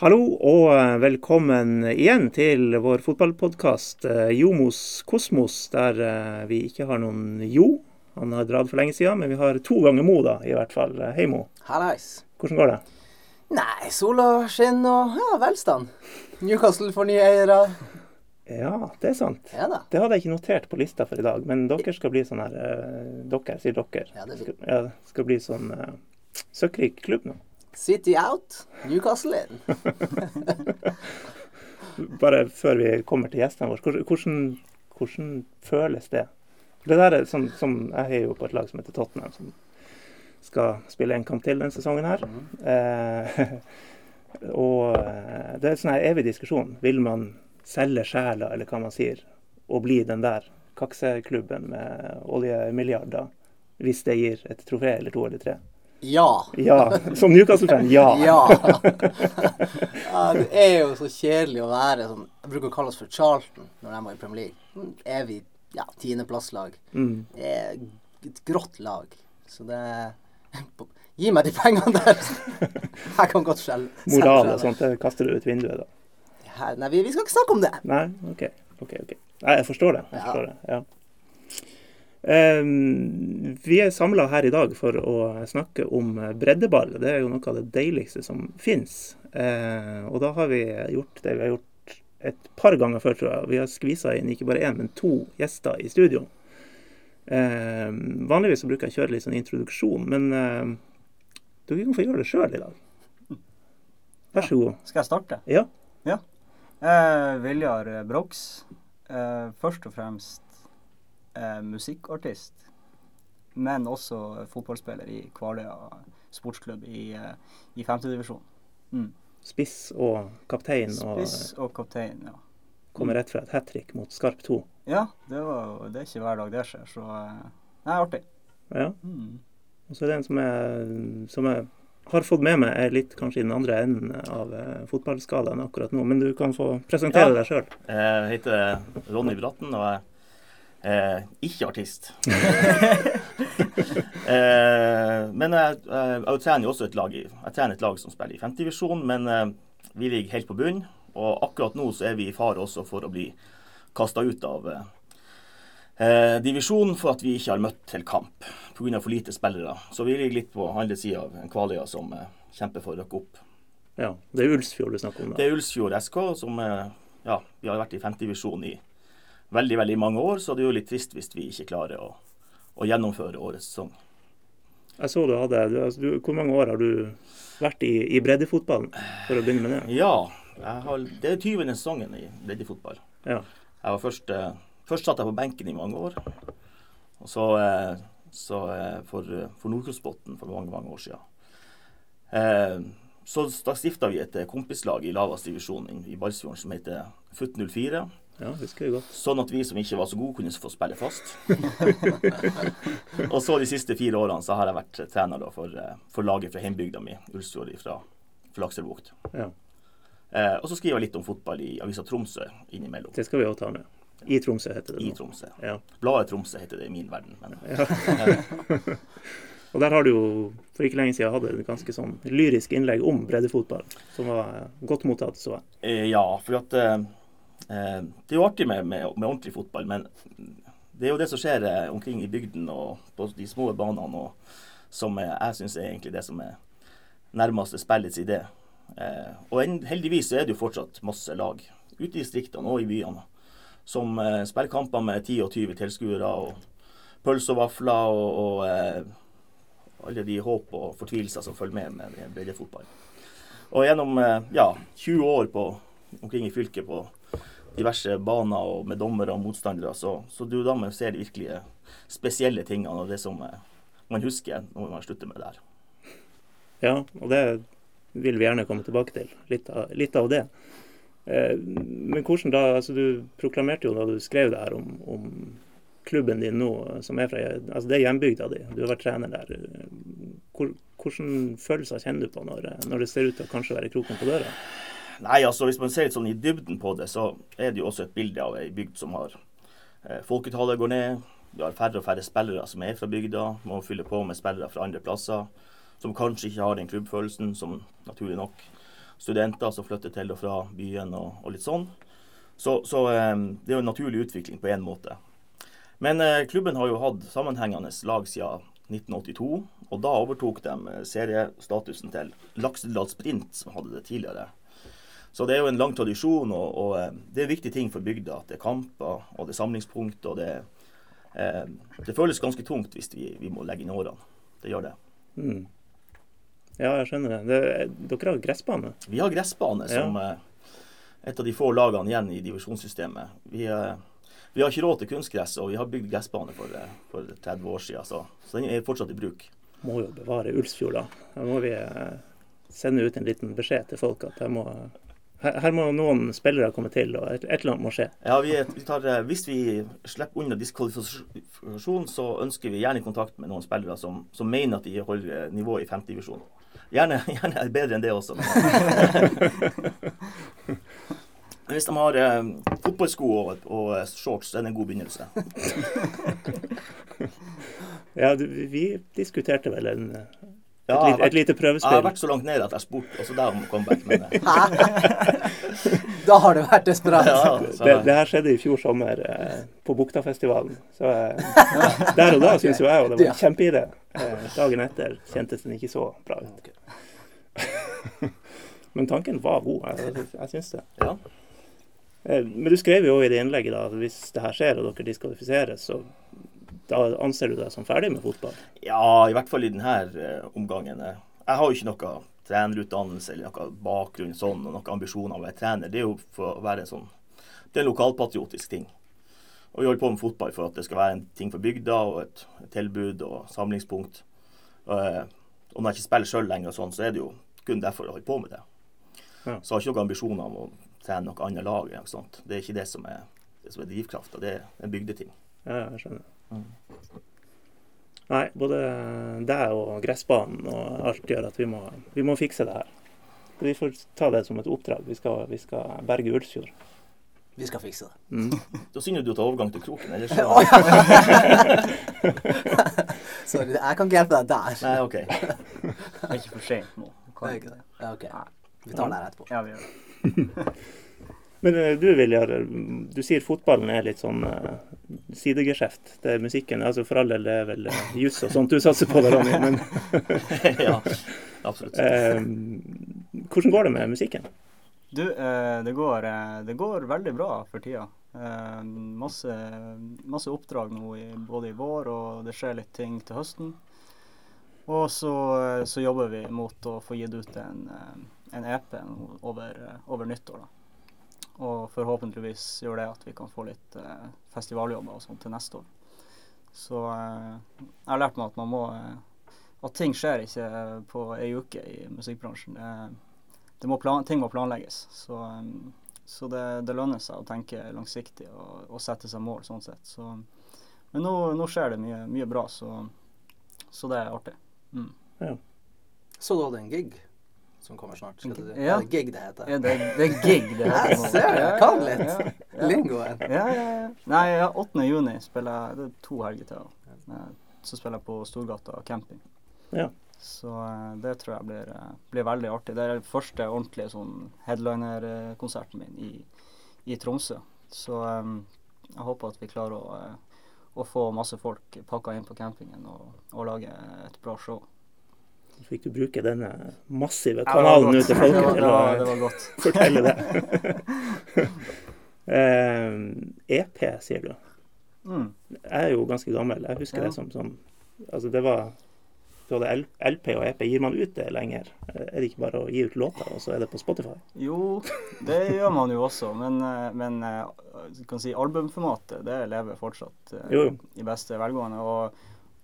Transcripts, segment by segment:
Hallo og eh, velkommen igjen til vår fotballpodkast eh, Jomos Kosmos, der eh, vi ikke har noen Jo. Han har dratt for lenge siden, men vi har to ganger Mo, da, i hvert fall. Hei, Mo. Hallais. Hvordan går det? Nei, sola skinner og ja, velstand. Newcastle får nye eiere. Ja, det er sant. Ja da. Det hadde jeg ikke notert på lista for i dag, men dere skal bli sånn her Dere, sier dere. Ja, det blir. skal, ja, skal bli sånn uh, søkkrik klubb nå. City out, Newcastle in. Bare før vi kommer til gjestene våre, hvordan, hvordan, føles det? Det der er som, som Jeg heier jo på et lag som heter Tottenham, som skal spille en kamp til denne sesongen her. Eh, og eh, det er en sånn evig diskusjon. Vil man selge sjela, eller hva man sier, og bli den der kakseklubben med oljemilliarder, hvis det gir et trofé eller to eller tre? Ja. Ja. Som Newcastle-fan, ja. Ja. ja. Det er jo så kjedelig å være sånn Jeg bruker å kalle oss for Charlton når de var i Premier League. Evig ja, tiendeplasslag. Mm. Det er et grått lag. Så det Gi meg de pengene der. Jeg kan godt skjelve. Moral og sånt, det kaster du ut vinduet, da. Nei, vi, vi skal ikke snakke om det. Nei, OK. ok, ok. Nei, jeg forstår det. Jeg Ja. forstår det, ja. Ehm, vi er samla her i dag for å snakke om breddeball. Det er jo noe av det deiligste som fins. og da har vi gjort det vi har gjort et par ganger før, tror jeg. Vi har skvisa inn ikke bare én, men to gjester i studio. Ehm, vanligvis så bruker jeg å kjøre litt sånn introduksjon, men dere kan få gjøre det sjøl i dag. Vær så god. Skal jeg starte? Ja. Eh, Viljar Brox. Eh, først og fremst eh, musikkartist. Men også fotballspiller i Kvaløya sportsklubb i, eh, i femtedivisjon. Mm. Spiss og kaptein og Spiss og kaptein, ja. kommer rett fra et hat trick mot Skarp 2. Ja, det, var, det er ikke hver dag det skjer, så eh, det er artig. Ja. Mm. Og så er det en som jeg, som jeg har fått med meg, er litt kanskje i den andre enden av eh, fotballskalaen akkurat nå. Men du kan få presentere Ja. deg sjøl. Jeg heter Ronny Bratten, og jeg er ikke artist. eh, men jeg, jeg, jeg trener jo også et lag i, jeg trener et lag som spiller i femtedivisjon, men eh, vi ligger helt på bunn. Og akkurat nå så er vi i fare også for å bli kasta ut av eh, eh, divisjonen for at vi ikke har møtt til kamp pga. for lite spillere. Så vi ligger litt på andre sida av en Kvaløya som eh, kjemper for å rykke opp. Ja, det er Ulsfjord du snakker om. Det er Ulsfjord SK, som eh, ja, vi har vært i femtedivisjon i veldig veldig mange år, så det er jo litt trist hvis vi ikke klarer å, å gjennomføre årets sesong. Jeg så du hadde du, altså, du, Hvor mange år har du vært i, i breddefotballen, for å begynne med det? Ja, har, det er 20. sesongen i breddefotball. Ja. Jeg var først, eh, først satt jeg på benken i mange år, og så, eh, så eh, for, for Nordkjosbotn for mange mange år siden. Eh, så da stifta vi et kompislag i laveste divisjon i, Balsfjorden som heter FUT 04. ja, husker jeg godt. Sånn at vi som ikke var så gode, kunne få spille fast. og så de siste fire årene så har jeg vært trener da, for, eh, for laget fra hjembygda mi, Ulsfjord fra, Lakselvbukt. Ja, Eh, og så skriver jeg litt om fotball i avisa Tromsø innimellom. Det skal vi òg ta med. I Tromsø heter det I. Tromsø. Ja. Bladet Tromsø heter det i min verden. Men, Og der har du jo for ikke lenge siden hatt et ganske sånn lyrisk innlegg om breddefotball, som var godt mottatt, så jeg. eh, ja, for at eh, eh, Det er jo artig med, med, med ordentlig fotball, men det er jo det som skjer eh, omkring i bygden og på de små banene, og, som jeg syns er egentlig det som er nærmeste spillets idé. Eh, og en, heldigvis så er det jo fortsatt masse lag ute i distriktene og i byene som eh, spiller kamper med 10 og 20 tilskuere og pølse og vafler og, og eh, alle de håp og fortvilelser som følger med med breddefotball. Og gjennom eh, ja, 20 år på, omkring i fylket på diverse baner og med dommere og motstandere, så, så du da man ser de virkelig spesielle tingene og det som eh, man husker når man slutter med det her. Ja, og det vil vi gjerne komme tilbake til. Litt av, litt av det. Eh, men hvordan da altså Du proklamerte jo da du skrev det her om, om klubben din nå, som er fra altså Det er hjembygda di. Du har vært trener der. Hvor, hvordan følelser kjenner du på når, når det ser ut til å kanskje være kroken på døra? Nei, altså hvis man ser litt sånn i dybden på det, så er det jo også et bilde av ei bygd som har eh, Folketallet går ned. Vi har færre og færre spillere som er fra bygda. Må fylle på med spillere fra andre plasser. Som kanskje ikke har den klubbfølelsen som naturlig nok studenter som flytter til og fra byen og, og litt sånn. Så, så eh, det er jo en naturlig utvikling på én måte. Men eh, klubben har jo hatt sammenhengende lag siden 1982, og da overtok de eh, seriestatusen til Laksedal Sprint, som hadde det tidligere. Så det er jo en lang tradisjon, og, og eh, det er en viktig ting for bygda at det er kamper og det er samlingspunkt. og det, eh, det føles ganske tungt hvis vi, vi må legge inn årene. Det gjør det. Mm. Ja, jeg skjønner det. det. Dere har gressbane? Vi har gressbane som Ja. eh, et av de få lagene igjen i divisjonssystemet. Vi, eh, vi har ikke råd til kunstgress, og vi har bygd gressbane for, eh, for 30 år siden, så, så den er fortsatt i bruk. Må jo bevare Ulsfjord, da. Da må vi eh, sende ut en liten beskjed til folk at de må, her, må noen spillere komme til, og et, eller annet må skje. Ja, vi, vi tar, eh, Hvis vi slipper unna diskvalifikasjon, så ønsker vi gjerne kontakt med noen spillere som, som mener at de holder eh, nivået i femtedivisjon. Gjerne, gjerne bedre enn det også. Men hvis de har eh, fotballsko og, og eh, shorts, så er det en god begynnelse. Ja, du, vi diskuterte vel en, et, Ja, lite, et lite prøvespill? jeg har vært så langt ned at jeg spurte også der om comeback. Men, eh, Da har det vært desperat. ja, så, Det, det her skjedde i fjor sommer eh, på Buktafestivalen. Så eh, der og da syns jo jeg og det var en kjempeidé. Eh, dagen etter kjentes den ikke så bra ut. Men tanken var god. Jeg, jeg syns det. ja. Eh, Men du skrev jo i det innlegget da, at hvis det her skjer og dere diskvalifiseres, så da anser du deg som ferdig med fotball? Ja, i hvert fall i denne eh, omgangen. Jeg har jo ikke noe trenerutdannelse eller noe bakgrunn sånn, og noen ambisjoner om å være trener. Det er jo for å være en sånn Det er en lokalpatriotisk ting. Og vi holder på med fotball for at det skal være en ting for bygda og et, tilbud og samlingspunkt. Eh, og når jeg ikke spiller sjøl lenger, sånn, så er det jo kun derfor jeg holder på med det. Ja. Så jeg har ikke noen ambisjoner om å trene noe annet lag. eller noe sånt. Det er ikke det som er, det som er drivkrafta. Det er en bygdeting. Ja, jeg skjønner. Mm. Nei, både deg og gressbanen og alt gjør at vi må, vi må fikse det her. Vi får ta det som et oppdrag. Vi skal, vi skal berge Ulsfjord. Vi skal fikse det. Mm. Da synes du tar overgang til kroken. Ellers så. Sorry, jeg kan ikke hjelpe deg der. Nei, OK. Det er ikke for sent nå. Det er ikke det. Ja, ok. Vi tar det her etterpå. Ja, vi gjør det. Men eh, du Viljar, du sier fotballen er litt sånn uh, sidegeskjeft. Det er musikken. altså For all del, det er vel uh, juss og sånt du satser på, da, Ronny. Men ja, absolutt. Uh, hvordan går det med musikken? Du, eh, det, går, eh, det går veldig bra for tida. Eh, masse, masse oppdrag nå i, både i vår, og det skjer litt ting til høsten. Og så, eh, så jobber vi mot å få gitt ut en, eh, en EP over, eh, over nyttår. da. Og forhåpentligvis gjør det at vi kan få litt eh, festivaljobber og sånt til neste år. Så eh, jeg har lært meg at man må eh, At ting skjer ikke på ei uke i musikkbransjen. Det, det må plan, ting må planlegges. Så, um, så det, det lønner seg å tenke langsiktig og, og sette seg mål sånn sett. Så, men nå, nå skjer det mye, mye bra, så, så det er artig. Mm. Så du hadde en gig som kommer snart? Skal du, Ja. Er gig det heter? Ja, det, det er gig, det heter Jeg ser det, Ja, kan litt. Ja, ja. Lingoen. Ja, ja, ja. Nei, ja, 8. juni spiller jeg Det er to helger til. Eh, Så spiller jeg på Storgata camping. Ja. Så eh, det tror jeg blir, eh, blir veldig artig. Det er den første ordentlige sånn headliner-konserten min i, i Tromsø. Så um, jeg håper at vi klarer å, å få masse folk pakka inn på campingen og, og lage et bra show. Så fikk du bruke denne massive kanalen ut til folket til å det var godt. fortelle det. eh, EP, sier du. Mm. Jeg er jo ganske gammel. Jeg husker Ja. det som som Altså, det var hadde LP og EP. Gir man ut det lenger? Er det ikke bare å gi ut låter, og så er det på Spotify? Jo, det gjør man jo også, men, eh, men eh, kan si albumformatet det lever fortsatt eh, Jo, jo. i beste velgående. Og,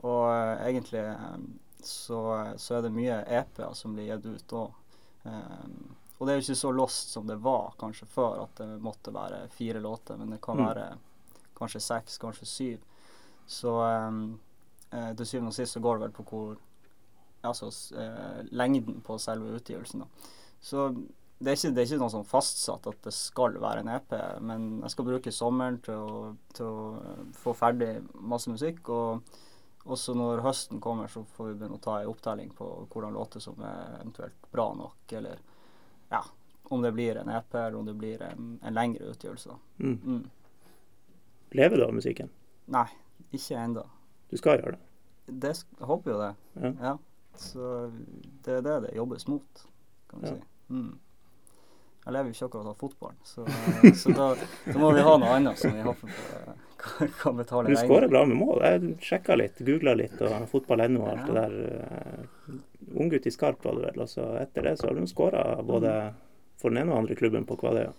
og eh, egentlig eh, så, så er det mye EP-er som blir gitt ut òg. og det er jo ikke så lost som det var kanskje før, at det måtte være fire låter. Men det kan Mm. være kanskje seks, kanskje syv. Så eh, eh, til syvende og sist så går det vel på hvor Altså eh, lengden på selve utgivelsen, da. Så det er, ikke, det er ikke noe sånn fastsatt at det skal være en EP, men jeg skal bruke sommeren til å, til å få ferdig masse musikk. Og også når høsten kommer, så får vi begynne å ta en opptelling på hvordan låter som er eventuelt bra nok, eller, ja, om det blir en EP eller om det blir en, en lengre utgjørelse. Mm. Mm. Lever du av musikken? Nei, ikke ennå. Du skal gjøre det. Det, jeg håper jo det. Ja. Ja. Så det er det det jobbes mot, kan vi Ja. si. Mm. Jeg lever jo ikke akkurat av fotballen, så, så da, da må vi ha noe annet som vi håper på eh, kan, betale Du skårer bra med mål. Jeg sjekka litt, googla litt, og fotball.no og alt det der. eh, Unggutt i Skarp var det vel. Og så etter det så har du skåra både for den ene og andre klubben på Kvaløya.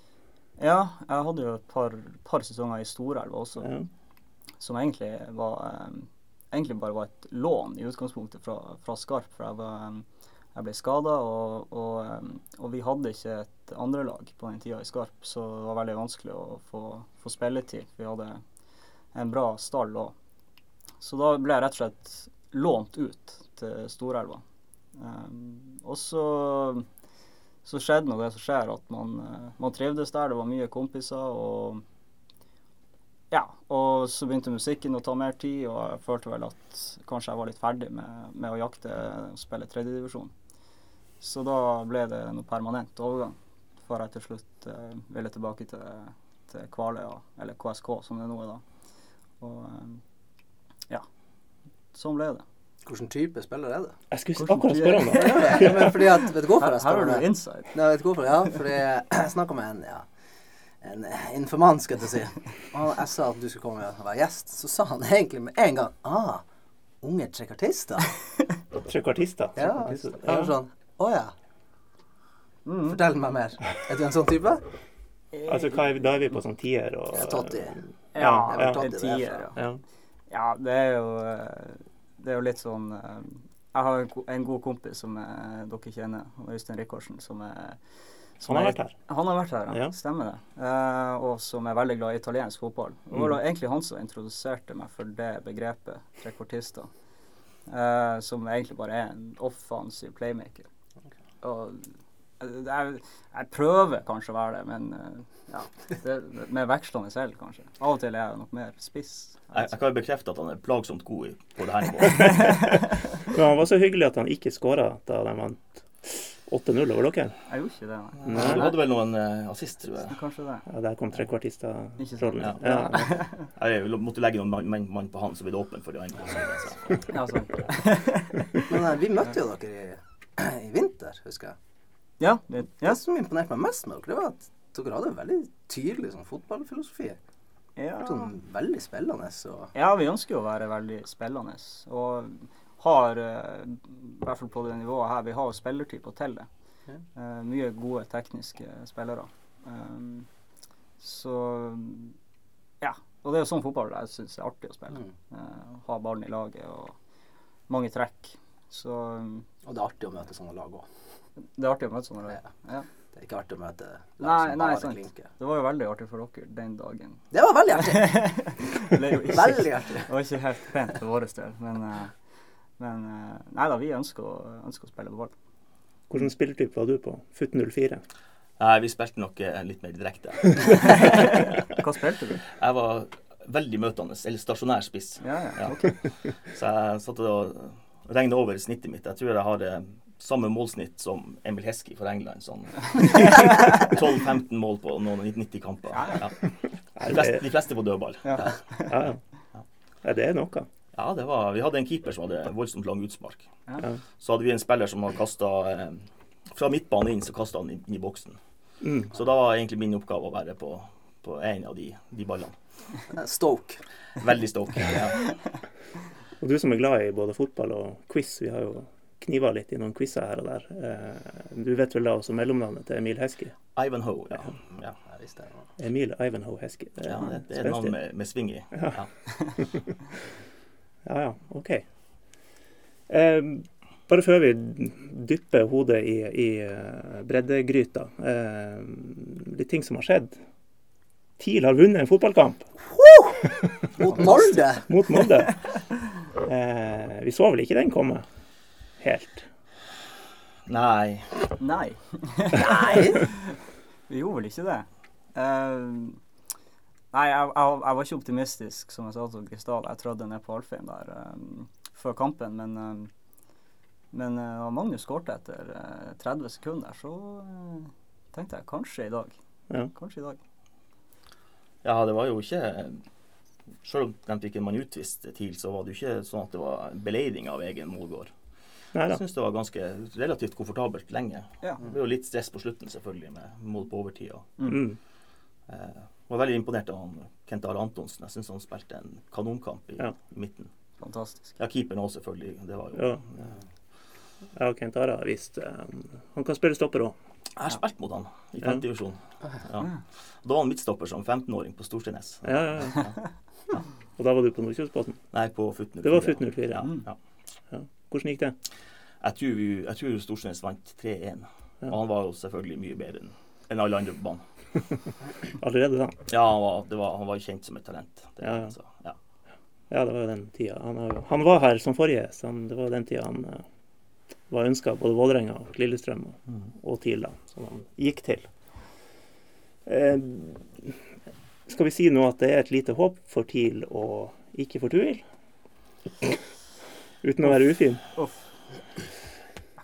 Ja, jeg hadde jo et par, par sesonger i Storelva også, Ja. som egentlig var eh, egentlig bare var et lån i utgangspunktet fra, fra Skarp. For jeg, var, eh, jeg ble skada, og, og, og vi hadde ikke et andrelag på den tida i Skarp, så det var veldig vanskelig å få, få spilletid. Vi hadde en bra stall òg. Så da ble jeg rett og slett lånt ut til Storelva. Um, og så, så skjedde nå det som skjer, at man, eh, man trivdes der. Det var mye kompiser. og ja, og så begynte musikken å ta mer tid, og jeg følte vel at kanskje jeg var litt ferdig med, med å jakte og spille tredjedivisjon. Så da ble det noe permanent overgang, før jeg til slutt eh, ville tilbake til, til Kvaløya, eller KSK som det nå er da. Og eh, ja, sånn ble det. Hvilken type spiller er det? Jeg skulle akkurat spørre om det. Ja, men fordi at, vet du hvorfor Her, jeg her spør har det? du insight. Nei, vet du hvorfor? Ja, fordi jeg snakka med en, ja, en informant, skal jeg si. Og jeg sa at du skulle komme og være gjest. Så sa han egentlig med en gang Ah, unge trekkartister. trekkartister? Ja. Jeg var sånn Å ja. Mm. Fortell meg mer. Er du en sånn type? Altså, hva er vi, da er vi på sånn tier og Totti. Ja, Ja, ja. en tier, ja. Ja. Ja, det er jo eh, Det er jo litt sånn eh, Jeg har en, en god kompis som eh, dere kjenner, Øystein Rikardsen, som er som Han har vært her. Han har vært her, ja. Ja. Stemmer det. Uh, og som er veldig glad i italiensk fotball. Det var Mm. egentlig han som introduserte meg for det begrepet, trekvartister. Uh, som egentlig bare er en offensiv playmaker. Og jeg, er, jeg prøver kanskje å være det, men eh, ja, det, med vekslende selv, kanskje. Av og til er jeg nok mer spiss. Jeg, jeg kan jo bekrefte at han er plagsomt god på det her nivået. Men han var så hyggelig at han ikke skåra da de vant 8-0 over dere. Jeg gjorde ikke det, nei. Nei. Du hadde vel noen uh, assist, tror jeg. Kanskje det. Ja, der kom trekvartister-rollen. Ja. Ja. Jeg måtte legge noen mann, mann, mann på han, så ville det åpent for de andre. Så, så. Ja, sant. Men nei, vi møtte jo dere i, i vinter, husker jeg. Ja, det, ja. Det som imponerte meg mest med dere, det var at dere hadde en veldig tydelig sånn fotballfilosofi. Ja. Sånn veldig spillende og ja, vi ønsker jo å være veldig spillende. Og har, eh, i hvert fall på det nivået her, vi har på til det. Ja. Uh, mye gode tekniske spillere. Um, så ja. Og det er jo sånn fotball jeg syns er artig å spille. mm. Uh, ha ballen i laget og mange trekk. Så um, Og det er artig å møte sånne lag òg. det er artig å møte sånne lag. Ja. Ja. Det er ikke artig å møte lag Nei, som nei, bare sant. klinker. Det var jo veldig artig for dere den dagen. Det var veldig artig. Det jo ikke- Veldig artig. Det var ikke helt pent for vår del, men, eh, men eh, Nei da, vi ønsker å, ønsker å spille ball. Hvilken spilletype var du på? Futt 04? Nei, vi spilte nok eh, litt mer direkte. Hva spilte du? Jeg var veldig møtende, eller stasjonær spiss. Ja, ja. Ja. ok. Så jeg satt og regna over snittet mitt. Jeg tror jeg har eh, samme målsnitt som Emil Heski for England. Sånn 12-15 mål på noen 90 kamper. Ja. De, fleste, det, de fleste på dødball. Ja. ja, ja. ja, det er noe. Ja, det var, vi hadde en keeper som hadde voldsomt lang utspark. Ja. Så hadde vi en spiller som hadde kasta eh, Fra midtbanen inn, så kasta han inn, inn i boksen. Mm. Så da var egentlig min oppgave å være på, på en av de, de ballene. Stoke. Veldig stoke. Ja. Og du som er glad i både fotball og quiz, vi har jo kniva litt i noen quizer her og der. Eh, Du vet vel da også mellomnavnet til Emil Heski? Ivanhoe, ja. ja. Jeg visste det. Emil Ivanhoe Heski. Det ja det, det er et navn med, med sving i. Ja. Ja, ja, OK. Eh, bare før vi dypper hodet i, i eh, breddegryta. Eh, litt ting som har skjedd. TIL har vunnet en fotballkamp Mot Molde! mot Molde. Eh, vi så vel ikke den komme helt. Nei. Nei, Nei! vi gjorde vel ikke det. Uh, nei, jeg, jeg, jeg var ikke optimistisk, som jeg sa til Kristall. Jeg trådde ned på Alfheim der um, før kampen, men um, Men uh, når Magnus skårte etter uh, 30 sekunder, så uh, tenkte jeg kanskje i dag. Ja. Kanskje i dag. Ja, det var jo ikke Selv om de fikk en mann utvist TIL, så var det jo ikke sånn at det var beleiring av egen målgård. Jeg syns det var ganske relativt komfortabelt lenge. Ja. Det ble jo litt stress på slutten, selvfølgelig, med mål på overtid. og Mm. Eh, var veldig imponert av han Kent Are Antonsen. Jeg syns han spilte en kanonkamp i, Ja. i midten. Fantastisk. Ja, keeperen òg, selvfølgelig. Det var jo Ja. ja Kent Are har vist um, Han kan spille stopper òg. Jeg har spilt mot han i Ja. femtedivisjon. Ja. Da var han midtstopper som 15-åring på Storsteinnes. Ja, ja, ja. Og da var du på Nordkjosbotn. Nei, på FUT 04. Det var FUT 04. Ja, Ja. ja. Hvordan gikk det? Jeg tror, vi- jeg tror Storsnes vant 3-1. Ja. Og han var jo selvfølgelig mye bedre enn alle andre på banen. Allerede da? Ja, han var, var, han var kjent som et talent. Det, Ja, ja. Så, ja. Ja, det var jo den tida. Han, jo- han var her som forrige, så han, det var den tida han eh, var ønska både Vålerenga og Lillestrøm og, Mm. og TIL, da, som han gikk til. Eh, skal vi si nå at det er et lite håp for TIL og ikke for TUIL? Uten å være ufin? Uff.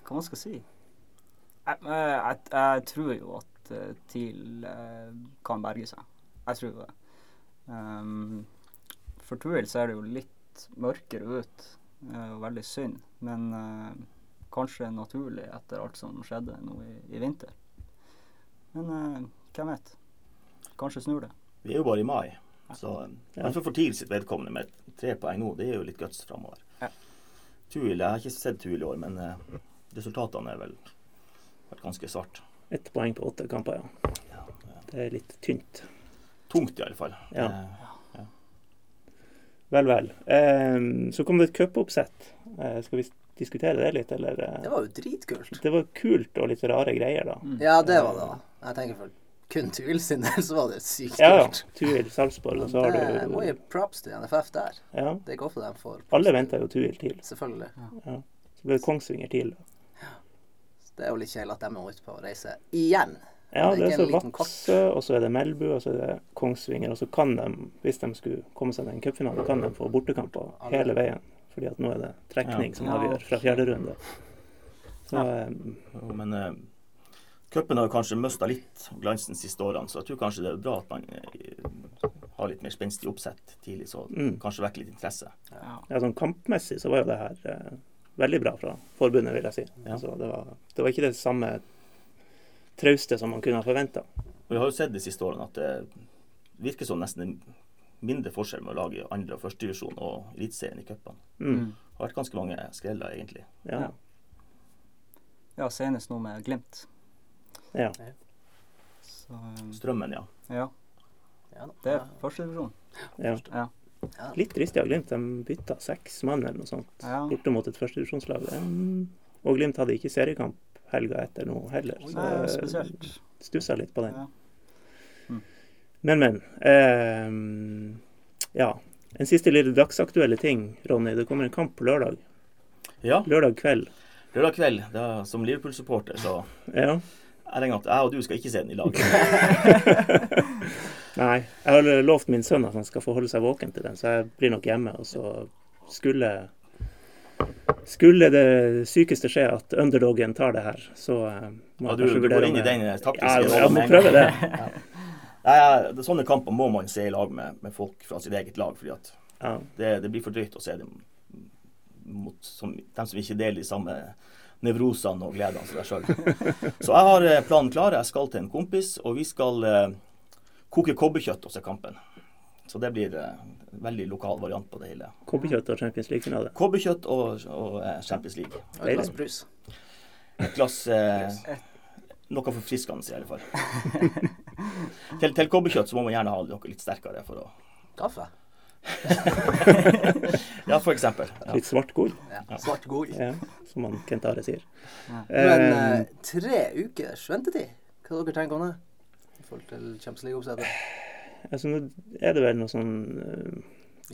Hva man skal si? Jeg, jeg, jeg tror jo at eh, TIL eh, kan berge seg. Jeg tror det. Um, for Tuil ser det jo litt mørkere ut, og veldig synd. Men uh, kanskje naturlig etter alt som skjedde nå i, i vinter. Men uh, hvem vet? Kanskje snur det. Vi er jo bare i mai. Så Ja. ja. for TIL sitt vedkommende med tre poeng nå, det er jo litt guts framover. Ja. Tuil, jeg har ikke sett Tuil i år, men uh, resultatene er vel, vært ganske svart. Ett poeng på åtte kamper, ja. Ja, ja. Det er litt tynt. Tungt i alle fall. Ja. Uh, Vel, vel. Um, så kom det et cupoppsett. Uh, skal vi diskutere det litt, eller? eh? Det var jo dritkult. Det var kult og litt rare greier, da. Mm. Ja, det var det. da. Jeg tenker for kun TUIL sin del, så var det sykt Ja, ja. kult. Tuil, Sarpsborg, og så har Det må jo gi props til NFF der. Ja. Det er ikke ofte de får Alle venter jo Tuil til. Selvfølgelig. Så ble det Kongsvinger til. Det er jo litt kjedelig at de må ut på å reise igjen. Ja, Det er det er så en Vadsø, og så er det Melbu, og så er det Kongsvinger. Og så kan de, hvis de skulle komme seg til en cupfinale, kan de få bortekamper Alle. hele veien. Fordi at nå er det trekning Ja. som Ja, avgjør fra fjerde runde. Så ja. Jo, Men uh, cupen har kanskje mista litt glansen de siste årene, så jeg tror kanskje det er bra at man eh, har litt mer spenstig oppsett tidlig, så Mm. kanskje vekker litt interesse. Ja. ja, sånn kampmessig så var jo det her eh, veldig bra fra forbundet, vil jeg si. Ja. Altså, det, var, det var ikke det samme trauste som man kunne ha forventa. Vi har jo sett de siste årene at det virker som nesten mindre forskjell med å lage andre- og førstedivisjon og Eliteserien i cupene. Mm. Mm. Det har vært ganske mange skreller, egentlig. Ja. Ja. ja, senest nå med Glimt. Ja. Så um, Strømmen, ja. ja, Ja, det er førstedivisjon. ja. Ja. Ja. Litt dristig av Glimt. De bytta seks mann eller noe sånt Ja. borte mot et førstedivisjonslag. Og Glimt hadde ikke seriekamp helga etter nå heller, så jeg stussa litt på den. Ja. Men, men. Eh, ja. En siste lille dagsaktuelle ting, Ronny. Det kommer en kamp på lørdag. Ja, Lørdag kveld. lørdag kveld, da, som Liverpool-supporter, så Ja. Jeg regner at jeg og du skal ikke se den i lag. Nei. Jeg har lovt min sønn at han skal få holde seg våken til den, så jeg blir nok hjemme. Og så skulle Skulle det sykeste skje at underdogen tar det her, så eh, må Ja, jeg du, kanskje du vurdere om i jeg- den Ja, jeg må prøve det. Nei, ja, det- Sånne kamper må man se i lag med, med folk fra sitt eget lag, fordi Ja. det, det blir for drøyt å se dem mot som, dem som ikke deler de samme nevrosene og gledene seg sjøl. Så jeg har eh, planen klar. Jeg skal til en kompis, og vi skal eh, koke kobbekjøtt og se kampen. Så det blir eh, en veldig lokal variant på det hele. Kobberkjøtt og Champions League-finale. Kobbekjøtt og, og eh, Champions League. Og et glass brus. Et glass eh, Noe forfriskende, i alle fall. til, til kobbekjøtt så må man gjerne ha noe litt sterkere for å Kaffe. Ja, for eksempel. Ja. Litt svart gull, Ja. Svart god. ja, som han Kent Are sier. Men Eh, eh, tre ukers ventetid, hva dere tenker om det? I forhold til Champions League-oppsettet. altså, nå er det vel noe sånn eh,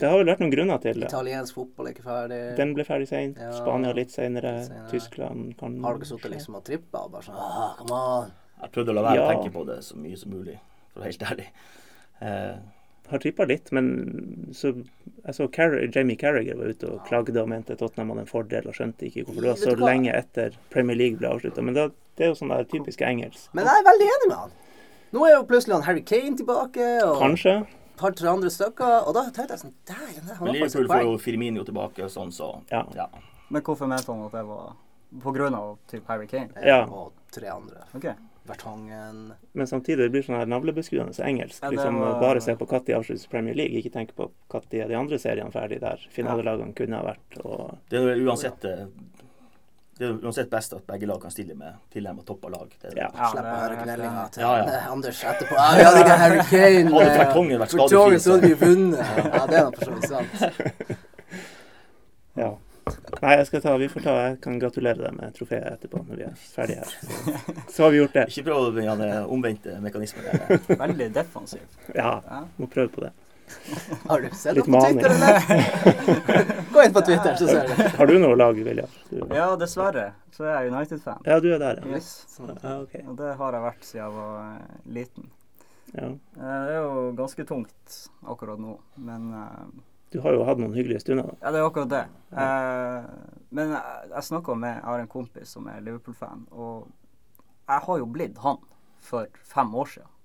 Det har vel vært noen grunner til det. Italiensk fotball er ikke ferdig. Den ble ferdig seint. Ja. Spania litt seinere. Tyskland kan Har dere sittet liksom og trippa og bare sånn ah, Come on. Jeg prøvde å la være å tenke på det så mye som mulig, for å være helt ærlig. Eh, har trippa litt, men så jeg så Carr Jamie Carragher var ute og klagde og mente Tottenham hadde en fordel, og skjønte ikke hvorfor det var så lenge etter Premier League ble avslutta. Men det, det er jo sånn der typisk engelsk. Men jeg er veldig enig med han. Nå er jo plutselig han Harry Kane tilbake, og Kanskje. par-tre andre stykker. Og da tenkte jeg sånn Dæven, han Men har faktisk får jo Firmino tilbake sånn, så Ja. ja. Men hvorfor mente han at det var på grunn av typ Harry Kane? Ja. Og tre andre. Ok. Vertongen. Men samtidig det blir sånn her navlebeskuende så engelsk. Ja, liksom var- Bare se på når avslutter Premier League, ikke tenke på når de andre seriene ferdig der finalelagene kunne ha vært. Og Det er uansett eh, det er uansett best at begge lag kan stille med tilnærmet toppa lag. Det er, ja. Ja, Slipp å høre knellinga til Ja, ja. Anders etterpå. Ja, vi hadde ikke Harry Kane. Hadde eh, Vertongen vært skadefri, så hadde vi vunnet. Ja, det er nå for så vidt sant. ja. Nei, jeg skal ta, vi får ta, jeg kan gratulere deg med trofeet etterpå når vi er ferdige her. Så, så har vi gjort det. Ikke prøv begynne den omvendte mekanismen. Veldig defensiv. Ja, må prøve på det. Har du sett noe det på Twitter, eller? Gå inn på Twitter, så ser du. Har du noe lag, William? Ja, dessverre så er jeg United-fan. Ja, du er der, ja. Yes. ja okay. Og det har jeg vært siden jeg var eh, liten. Ja. Eh, Det er jo ganske tungt akkurat nå, men eh, Du har jo hatt noen hyggelige stunder. da. Ja, det er akkurat det. Eh, men jeg, jeg snakka med Jeg har en kompis som er Liverpool-fan, og jeg har jo blitt han for fem år siden.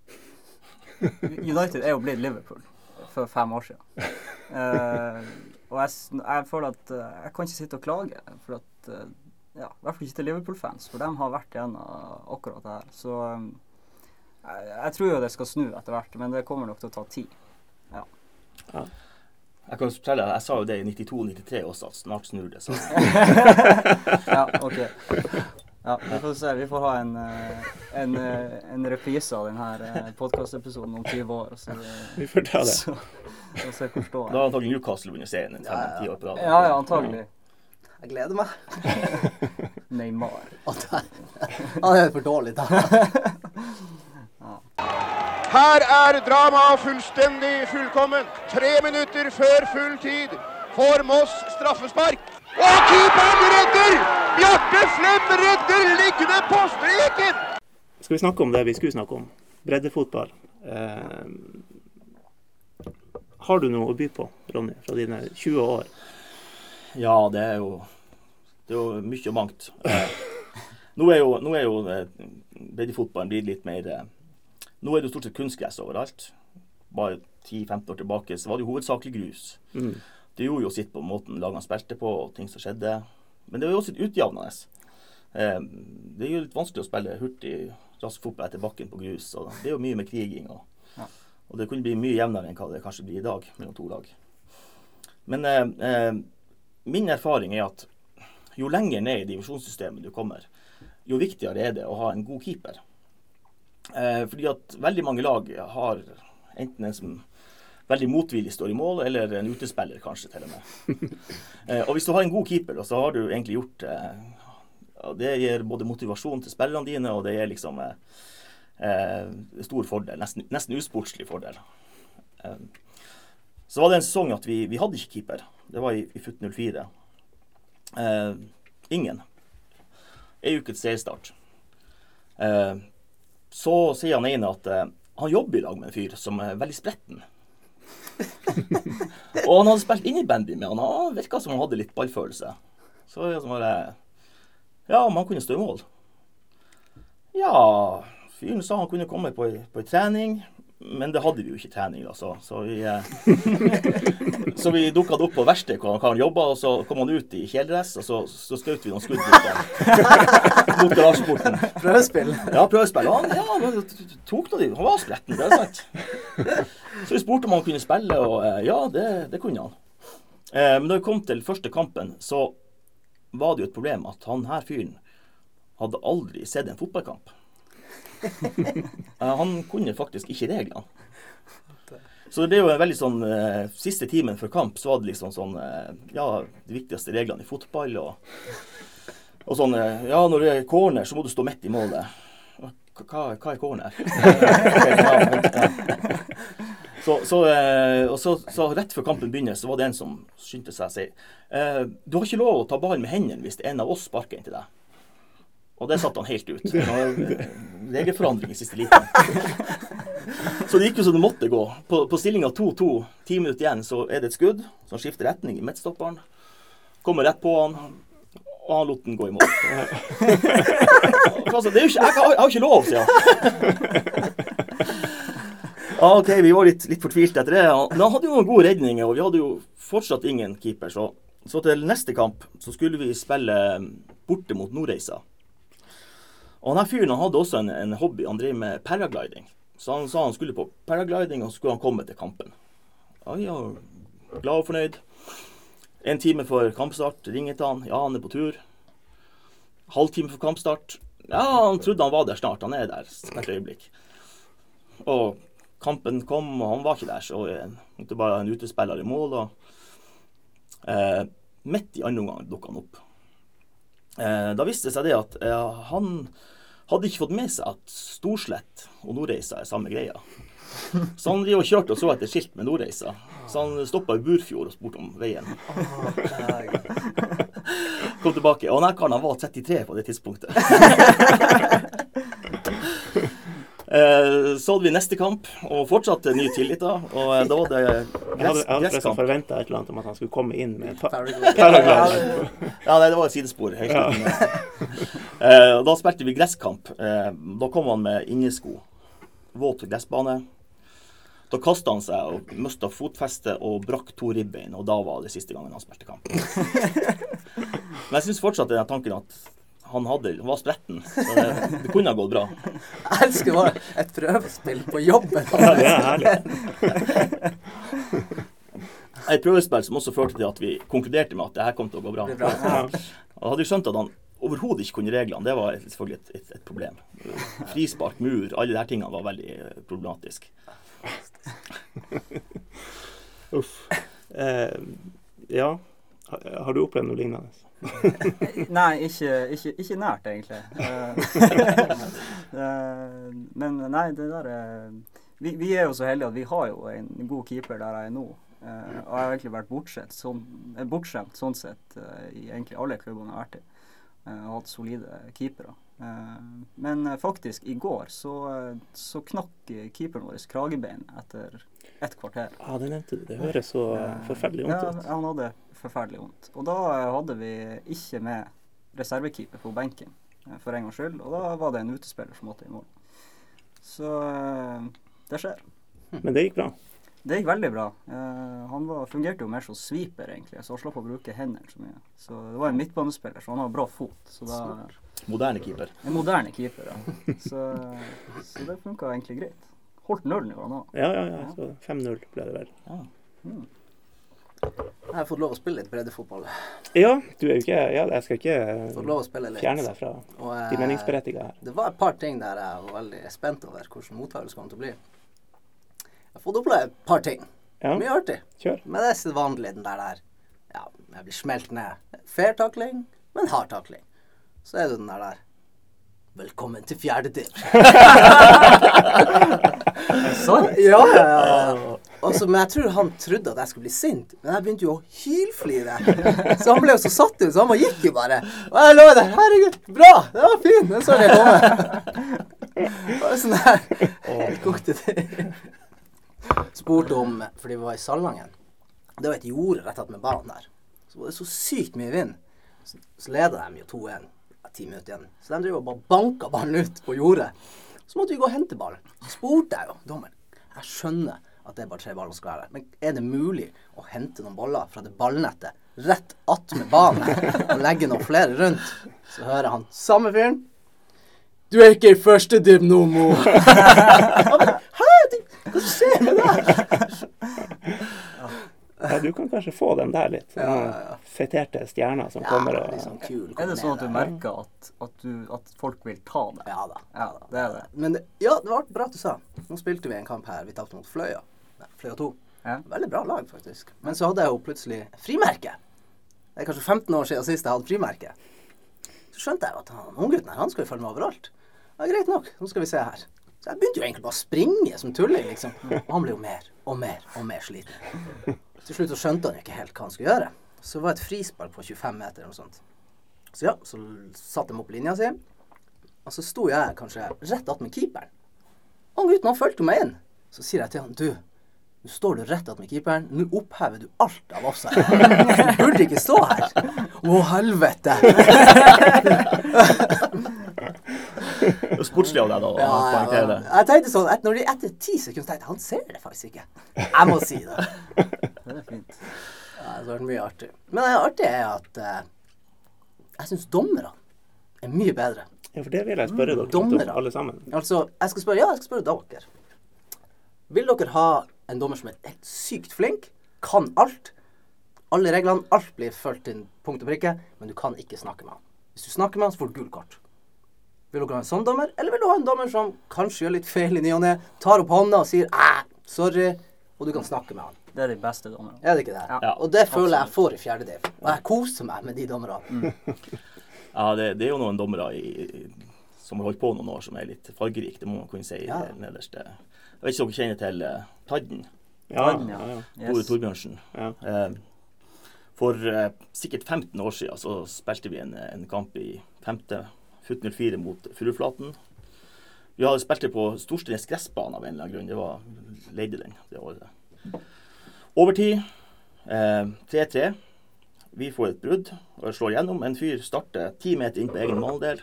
United er jo blitt Liverpool for fem år siden. Eh, og jeg, jeg føler at eh, jeg kan ikke sitte og klage, for at eh, ja, I hvert fall ikke til Liverpool-fans, for de har vært gjennom akkurat det her. Så eh, jeg, jeg tror jo det skal snu etter hvert, men det kommer nok til å ta tid. Jeg kan fortelle, deg, jeg sa jo det i 92-93 også, at snart snur det. Så. Ja, ok. Ja, vi får se. Vi får ha en, eh, en, eh, en reprise av denne podkastepisoden om 20 år. Så, Vi får ta det. så, så se hvor står Da har antagelig Newcastle vunnet serien Ja, ja. fem-ti år på rad. Ja, ja, antagelig. Jeg gleder meg. Neymar. Han er for dårlig, da. Her er dramaet fullstendig fullkomment. Tre minutter før full tid får Moss straffespark. Og keeperen redder! Bjarte Flem redder liggende på streken! Skal vi snakke om det vi skulle snakke om? Breddefotball. Eh, har du noe å by på, Ronny, fra dine 20 år? Ja, det er jo, det er jo mye og mangt. Eh, nå er jo, nå er jo eh, breddefotballen blitt litt mer eh, Nå er det jo stort sett kunstgress overalt. Bare 10-15 år tilbake så var det jo hovedsakelig grus. Mm. Det gjorde jo sitt på måten lagene spilte på og ting som skjedde. Men det var jo også litt utjevnende. Eh, det er jo litt vanskelig å spille hurtig, rask fotball etter bakken på grus. Og det er jo mye med kriging. Og, Ja. og det kunne bli mye jevnere enn hva det kanskje blir i dag mellom to lag. Men eh, eh, min erfaring er at jo lenger ned i divisjonssystemet du kommer, jo viktigere er det å ha en god keeper. Eh, fordi at veldig mange lag har enten en som veldig motvillig står i mål, eller en utespiller kanskje til og med. Eh, og hvis du har en god keeper, så har du egentlig gjort eh, Det gir både motivasjon til spillerne dine, og det gir liksom stor fordel. Nesten, nesten usportslig fordel. Eh, så var det en sesong at vi, vi hadde ikke keeper. Det var i, i FUT 04. Eh, ingen. Ei ukes seriestart. Så sier han ene at eh, han jobber i lag med en fyr som er veldig spretten. og han hadde spilt innebandy med han. Han virka som han hadde litt ballfølelse. Så jeg bare Ja, om han kunne stå i mål? Ja, fyren sa han kunne komme på på ei trening. Men det hadde vi jo ikke trening, da, så, så vi eh, Så vi dukka opp på verkstedet hvor han jobba, og så kom han ut i kjeledress, og så, så skjøt vi noen skudd mot, mot garasjeporten. Prøvespill. Ja, prøvespill. Og Han, ja, han tok noe, han var spretten, det er sant. Så vi spurte om han kunne spille, og eh, ja, det, det kunne han. Eh, Men da vi kom til første kampen, så var det jo et problem at han her fyren hadde aldri sett en fotballkamp. Eh, Han kunne faktisk ikke reglene. Så det ble jo en veldig sånn eh, Siste timen før kamp så var det liksom sånn eh, Ja, de viktigste reglene i fotball og, og sånn Ja, når det er corner, så må du stå midt i målet. Hva, hva er corner? Så, så, og så, så rett før kampen begynner, så var det en som skyndte seg å si Du har ikke lov å ta ballen med hendene hvis en av oss sparker inn til deg. Og det satte han helt ut. Var Regelforandring i siste liten. Så det gikk jo som det måtte gå. På, på stillinga 2-2, ti minutter igjen, så er det et skudd som skifter retning i midtstopperen. Kommer rett på han, og han lot den gå i mål. Altså, det er jo ikke, jeg, jeg har ikke lov, sier han. Ja, OK, vi var litt, litt fortvilte etter det. Men han hadde jo noen gode redninger, og vi hadde jo fortsatt ingen keeper. Så, så til neste kamp så skulle vi spille borte mot Nordreisa. Og her fyren han hadde også en, en hobby. Han drev med paragliding. Så han sa han skulle på paragliding, og så skulle han komme til kampen. Ja, ja, glad og fornøyd. En time før kampstart ringer han. Ja, han er på tur. Halvtime før kampstart. Ja, han trodde han var der snart. Han er der et øyeblikk. Og kampen kom, og han var ikke der, så det bare en utespiller i mål. Og eh, midt i andre omgang dukka han opp. Eh, da viste det seg det at eh, han hadde ikke fått med seg at Storslett og Nordreisa er samme greia. Så han driver og kjørte og så etter skilt med Nordreisa. Så han stoppa i Burfjord og spurte om veien. Kom tilbake. Og den karen var 33 på det tidspunktet. Eh, Så hadde vi neste kamp, og fortsatt ny tillit da. Og eh, da var det Jeg hadde, jeg hadde gresskamp. forventa et eller annet om at han skulle komme inn med paraglider. Ja, nei, det var et sidespor. Helt slutten. Eh, da spilte vi gresskamp. Eh, da kom han med innesko. Våt gressbane. Da kasta han seg og mista fotfestet og brakk to ribbein, og da var det siste gangen han spilte kamp. Men jeg syns fortsatt den tanken at han hadde, han var spretten. Så det, det kunne ha gått bra. Jeg elsker bare et prøvespill på jobben. Ja, det er herlig. Et prøvespill som også førte til at vi konkluderte med at det her kom til å gå bra. Bra. Og hadde vi skjønt at han overhodet ikke kunne reglene, det var selvfølgelig et, et, et problem. Frispark, mur, alle de her tingene var veldig eh, problematisk. Uff. Eh, ja. Har, har du opplevd noe lignende? Nei, ikke, ikke, ikke nært, egentlig. Eh, eh, Men nei, det der er vi, vi er jo så heldige at vi har jo en god keeper der jeg er nå. Eh, og jeg har egentlig vært bortsett, sånn, eh, bortskjemt sånn sett eh, i egentlig alle klubbene jeg har vært i. Eh, og hatt solide keepere. Eh, men eh, faktisk, i går så, eh, så knakk eh, keeperen vår kragebein etter et kvarter. Ja, det nevnte du. Det høres så forferdelig vondt Ja, han hadde forferdelig vondt. Og da hadde vi ikke med reservekeeper på benken eh, for en gangs skyld. Og da var det en utespiller som måtte i mål. Så eh, det skjer. Men det gikk bra. Det gikk veldig bra. Uh, han var, fungerte jo mer som sweeper, egentlig, så han slapp å bruke hendene så mye. Så det var en midtbanespiller, så han har bra fot. Så da, Moderne keeper. en moderne keeper, ja. Så, så det funka egentlig greit. Holdt nullen jo, han òg. Ja, ja, ja. Så 5-0 ble det vel. Ja. Jeg har fått lov å spille litt breddefotball. Ja, du er jo ikke Ja, jeg skal ikke litt. fjerne deg fra Og, eh, de meningsberettigede her. Det var et par ting der jeg var veldig spent over hvordan mottakelsen kom til å bli. Jeg har fått oppleve et par ting. Ja, Mye artig. kjør. Men det er sedvanlig den der der Ja, jeg blir smelt ned. Fair takling, men hard takling. Så er det den der der Velkommen til fjerde div. Sant? Ja, ja, ja. Og så- men jeg tror han trodde at jeg skulle bli sint. Men jeg begynte jo å hylflire. Så han ble jo så satt ut, så han gikk jo bare. Og jeg lå der. Herregud, bra! Det var fint! Den så jeg komme. Bare sånn der. Helt kokte til. Spurte om Fordi vi var i Salangen. Det var et jorde rett attmed banen der. Så var det så sykt mye vind. Så, så leda de jo 2-1. Ti minutter igjen. Så de driver og bare banka ballen ut på jordet. Så måtte vi gå og hente ballen. Så spurte jeg jo dommeren Jeg skjønner at det er bare tre baller som skal være der, men er det mulig å hente noen baller fra det ballnettet rett attmed banen og legge noen flere rundt? Så hører han samme fyren. Du er ikke i første div nå, Mo. Hæ? Hva skjer med deg? Ja, du kan kanskje få den der litt. Ja, ja, ja. Feterte stjerner som Ja, kommer og liksom kul, kom Er det sånn at du merker at, at, du, at folk vil ta det? Ja da. Ja, det er det. Men det, ja, det var bra at du sa. Nå spilte vi en kamp her. Vi tapte mot Fløya. Fløya 2. Ja. Veldig bra lag, faktisk. Men så hadde jeg jo plutselig frimerke. Det er kanskje 15 år siden sist jeg hadde frimerke. Så skjønte jeg jo at han unggutten her, han skal jo følge med overalt. Ja, greit nok. Nå skal vi se her. Så jeg begynte jo egentlig bare å springe som tulling, liksom. Og han ble jo mer og mer og mer sliten. Til slutt så skjønte han jo ikke helt hva han skulle gjøre. Så det var et frispark på 25 meter eller noe sånt. Så ja, så satte de opp linja si. Og så sto jeg kanskje rett attmed keeperen. Han gutten han fulgte meg inn. Så sier jeg til han du, nå står du rett attmed keeperen. Nå opphever du alt av offside. Du burde ikke stå her. Å, helvete. Det er sportslig av deg da Ja, ja, ja. Jeg tenkte sånn, et, når de etter ti sekunder tenkte jeg, han ser det faktisk ikke. Jeg må si det. Det er fint. Ja, det har vært mye artig. Men det artige er at eh, jeg syns dommerne er mye bedre. Ja, for det vil jeg spørre dere om, alle sammen. Altså, jeg skal spørre, ja, jeg skal spørre dere. Vil dere ha en dommer som er helt sykt flink, kan alt, alle reglene, alt blir fulgt til punkt og prikke, men du kan ikke snakke med han. Hvis du snakker med han, så får du gult kort. Vil dere ha en sånn dommer, eller vil du ha en dommer som kanskje gjør litt feil i ny og ne, tar opp hånda og sier æ, sorry, og du kan snakke med han? Det er de beste dommerne. Er det ikke det? Ja, og det føler jeg jeg får i fjerde del. Og jeg koser meg med de dommerne. Ja, det, det er jo noen dommere i, som har holdt på noen år som er litt fargerike, det må man kunne si. Ja. det nederste. Jeg vet ikke om dere kjenner til eh, Tadden, Ja, Tadden, ja, ja. ja. Tore Yes. Torbjørnsen. Ja. Eh, for eh, sikkert 15 år siden så spilte vi en, en kamp i femte FUT 04 mot Furuflaten. Vi hadde spilt det på Storsteinnes gressbane av en eller annen grunn. Det var leide den det året. Overtid. eh, 3-3. Vi får et brudd og slår gjennom. En fyr starter ti meter inn på egen måldel.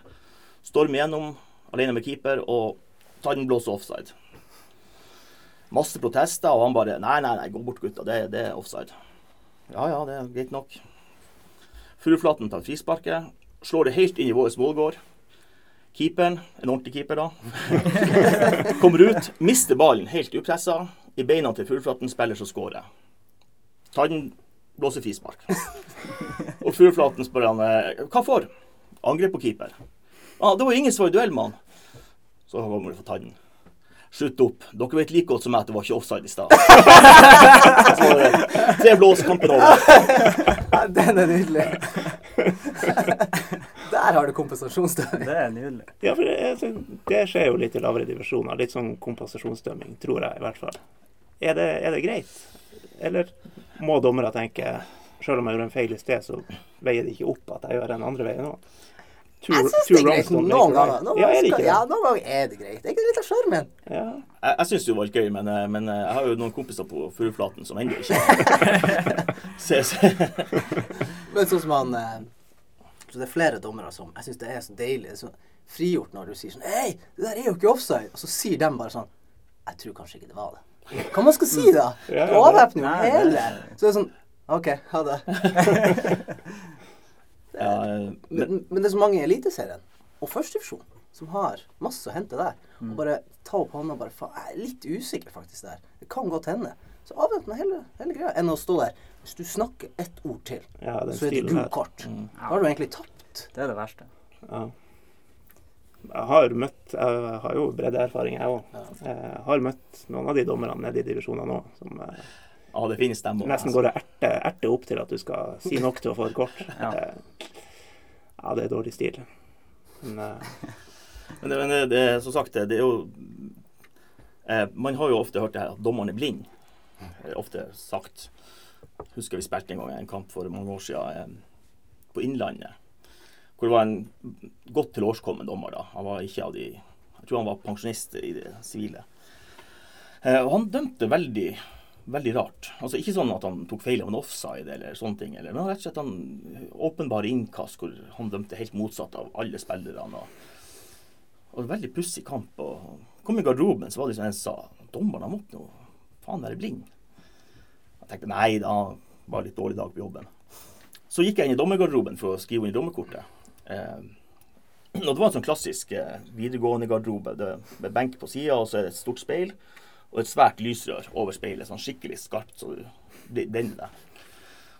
Stormer gjennom alene med keeper, og tar den blåser offside. Masse protester, og han bare Nei, nei, nei, gå bort, gutta. Det, det er offside. Ja, ja, det er greit nok. Furuflaten tar frisparket. Slår det helt inn i vår målgård. Keeperen, en ordentlig keeper da, kommer ut, mister ballen helt upressa. I beina til Furuflaten spiller som scorer. Tannen blåser frispark. Og Furuflaten spør han eh, hva for? Angrep på keeper. Ah, det var ingen som var i duell med han. Så kommer du for Tadden. Slutt opp. Dere vet like godt som meg at det var ikke offside i stad. Så tre blås, kampen over. Den er nydelig. Der har du kompensasjonsdømming. Det er nydelig. Ja, for det, altså, det skjer jo litt i lavere divisjoner. Litt sånn kompensasjonsdømming, tror jeg i hvert fall. Er det, er det greit? Eller må dommere tenke selv om jeg gjorde en feil i sted, så veier det ikke opp at jeg gjør den andre veien òg? Jeg syns det er greit noen ganger. Noen Ja, er det ganger, ikke ja, det? noen ganger er det greit. Det er litt av sjarmen. Ja. Jeg, jeg syns det var litt gøy, men, eh, men eh, jeg har jo noen kompiser på Furuflaten som ennå ikke ser Men sånn som han eh, Så det er flere dommere som Jeg syns det er så deilig. Det er så frigjort når du sier sånn Hei, det der er jo ikke offside. Og så sier de bare sånn Jeg tror kanskje ikke det var det. Hva man skal si da? Du avvæpner jo det- hele. Så det er sånn OK, ha det. ja, eh, men, Men, men det er så mange i Eliteserien og førstedivisjon som har masse å hente der. Og bare ta opp hånda og bare faen, Jeg er litt usikker faktisk der. Det kan godt hende. Så avvæpne hele, hele greia. Enn å stå der. Hvis du snakker ett ord til, Ja, så er det gult kort. Mm. Da har du egentlig tapt. Det er det verste. Ja. Jeg har møtt Jeg har jo breddeerfaring, jeg òg. Jeg har møtt noen av de dommerne nede i divisjonene nå som eh, ja, det finnes dem òg. nesten går og erter erte opp til at du skal si nok til å få et kort. Ja. Eh, ja, det er dårlig stil. Men eh, Men, det, men det, det, som sagt, det, det er jo eh, Man har jo ofte hørt det her at dommeren er blind. Det er ofte sagt. Husker vi spilte en gang en kamp for mange år siden eh, på Innlandet. Hvor det var en godt til årskommen dommer. da. Han var ikke av de Jeg tror han var pensjonist i det sivile. Eh, og han dømte veldig veldig rart. Altså Ikke sånn at han tok feil av en offside eller sånne ting, eller, men rett og slett han åpenbare innkast hvor han dømte helt motsatt av alle spillerne. og og veldig pussig kamp. og Kom i garderoben, så var det som en sa Dommeren han måtte nå faen være blind. Jeg tenkte nei da, var litt dårlig dag på jobben. Så gikk jeg inn i dommergarderoben for å skrive inn dommerkortet. Eh, og det var en sånn klassisk eh, videregående garderobe med benk på sida, og så er det et stort speil og et svært lysrør over speilet, sånn skikkelig skarpt, så du blir blender deg.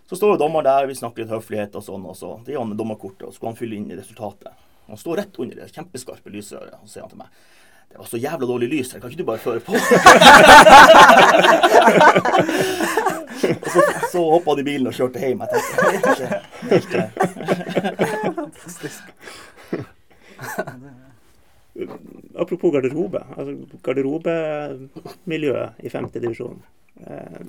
Så står jo dommeren der, vi snakker litt høflighet og sånn, og så det gir han med dommerkortet, og så skal han fylle inn i resultatet. Han står rett under det kjempeskarpe lysrøret, og så sier han til meg det var så jævla dårlig lys her, kan ikke du bare føre på? og så, så hoppa han i bilen og kjørte hjem. Jeg tenkte, det er ikke helt, eh, apropos garderobe. Altså, garderobemiljøet i femte divisjon. Eh,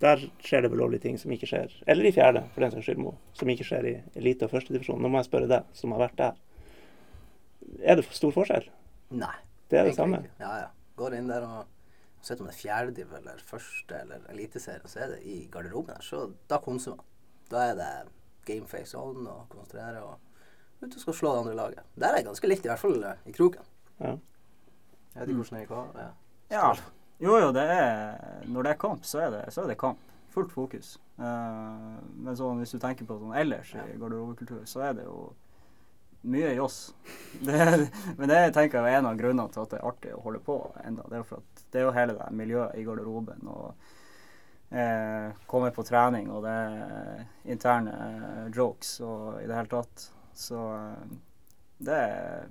der skjer det vel lovlige ting som ikke skjer Eller i fjerde, for den saks skyld, Mo, som ikke skjer i elite- og førstedivisjon. Nå må jeg spørre deg, som har vært der. Er det stor forskjell? Nei. Det er det samme. ikke. Ja, ja. Går inn der og Uansett om det er fjerdediv eller første eller eliteserie, så er det i garderoben her. Så da konsumer man. Da er det gameface on og konsentrere og ut og skal slå det andre laget. Der er det ganske likt, i hvert fall eh, i kroken. Ja. Jeg vet ikke hvordan det er av. Ja. Ja. Jo, jo, det er Når det er kamp, så er det, så er det kamp. Fullt fokus. Uh, men sånn, hvis du tenker på sånn ellers i garderobekultur, så er det jo mye joss. Det, men det tenker jeg er en av grunnene til at det er artig å holde på enda. Det er for at det er jo hele det miljøet i garderoben. og eh, Komme på trening, og det er interne eh, jokes og i det hele tatt. Så eh, det er,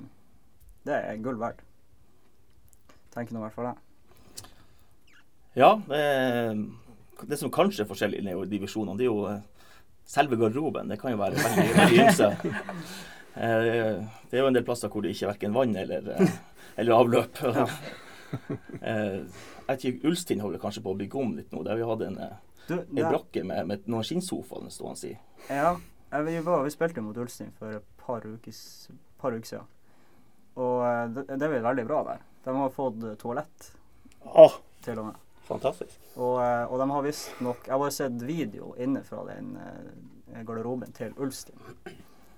det er gull verdt. Tenker nå i hvert fall det. Ja, det, det som kanskje er forskjellig i divisjonene, det er jo eh, selve garderoben. Det kan jo være veldig, veldig ymse. Eh, Det er jo en del plasser hvor det ikke er verken vann eller, eller avløp. Ja. Ulstein holder kanskje på å bygge om litt nå. Der vi hadde en, Du, en brakke med, med noen skinnsofaer stående i. Ja, eh, vi, var, vi spilte mot Ulstein for et par uker, par uker siden. Og eh, det, det er veldig bra der. De har fått eh, toalett, Åh, til og med. fantastisk. Og, eh, og de har visstnok Jeg har bare sett video inne fra den eh, garderoben til Ulstein.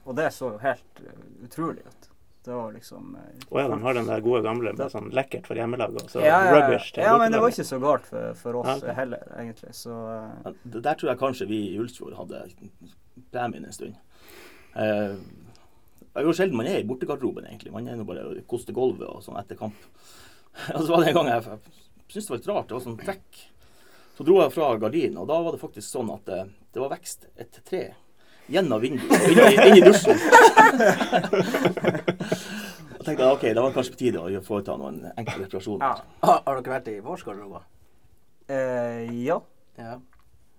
Og det så jo helt eh, utrolig ut. Det var liksom Å ja, de har den der gode gamle med sånn lekkert for hjemmelaget og så ja, ja, rubbish til ja, men det var ikke så galt for, for oss Ja, okay. heller, egentlig. Så eh, Ja, det- Der tror jeg kanskje vi i Ulsfjord hadde premien en stund. Eh, det er jo sjelden man er i bortegarderoben, egentlig. Man er nå bare og koster gulvet og sånn etter kamp. Og så var det en gang jeg, jeg syntes det var litt rart. Det var sånn trekk. Så dro jeg fra gardinen, og da var det faktisk sånn at det, det var vekst et tre gjennom vinduet inn, i- dusjen. Og tenkte jeg, ok, da var det kanskje på tide å foreta noen enkle reparasjoner. ja. Har, har dere vært i vårs garderobe? Eh, ja. Ja.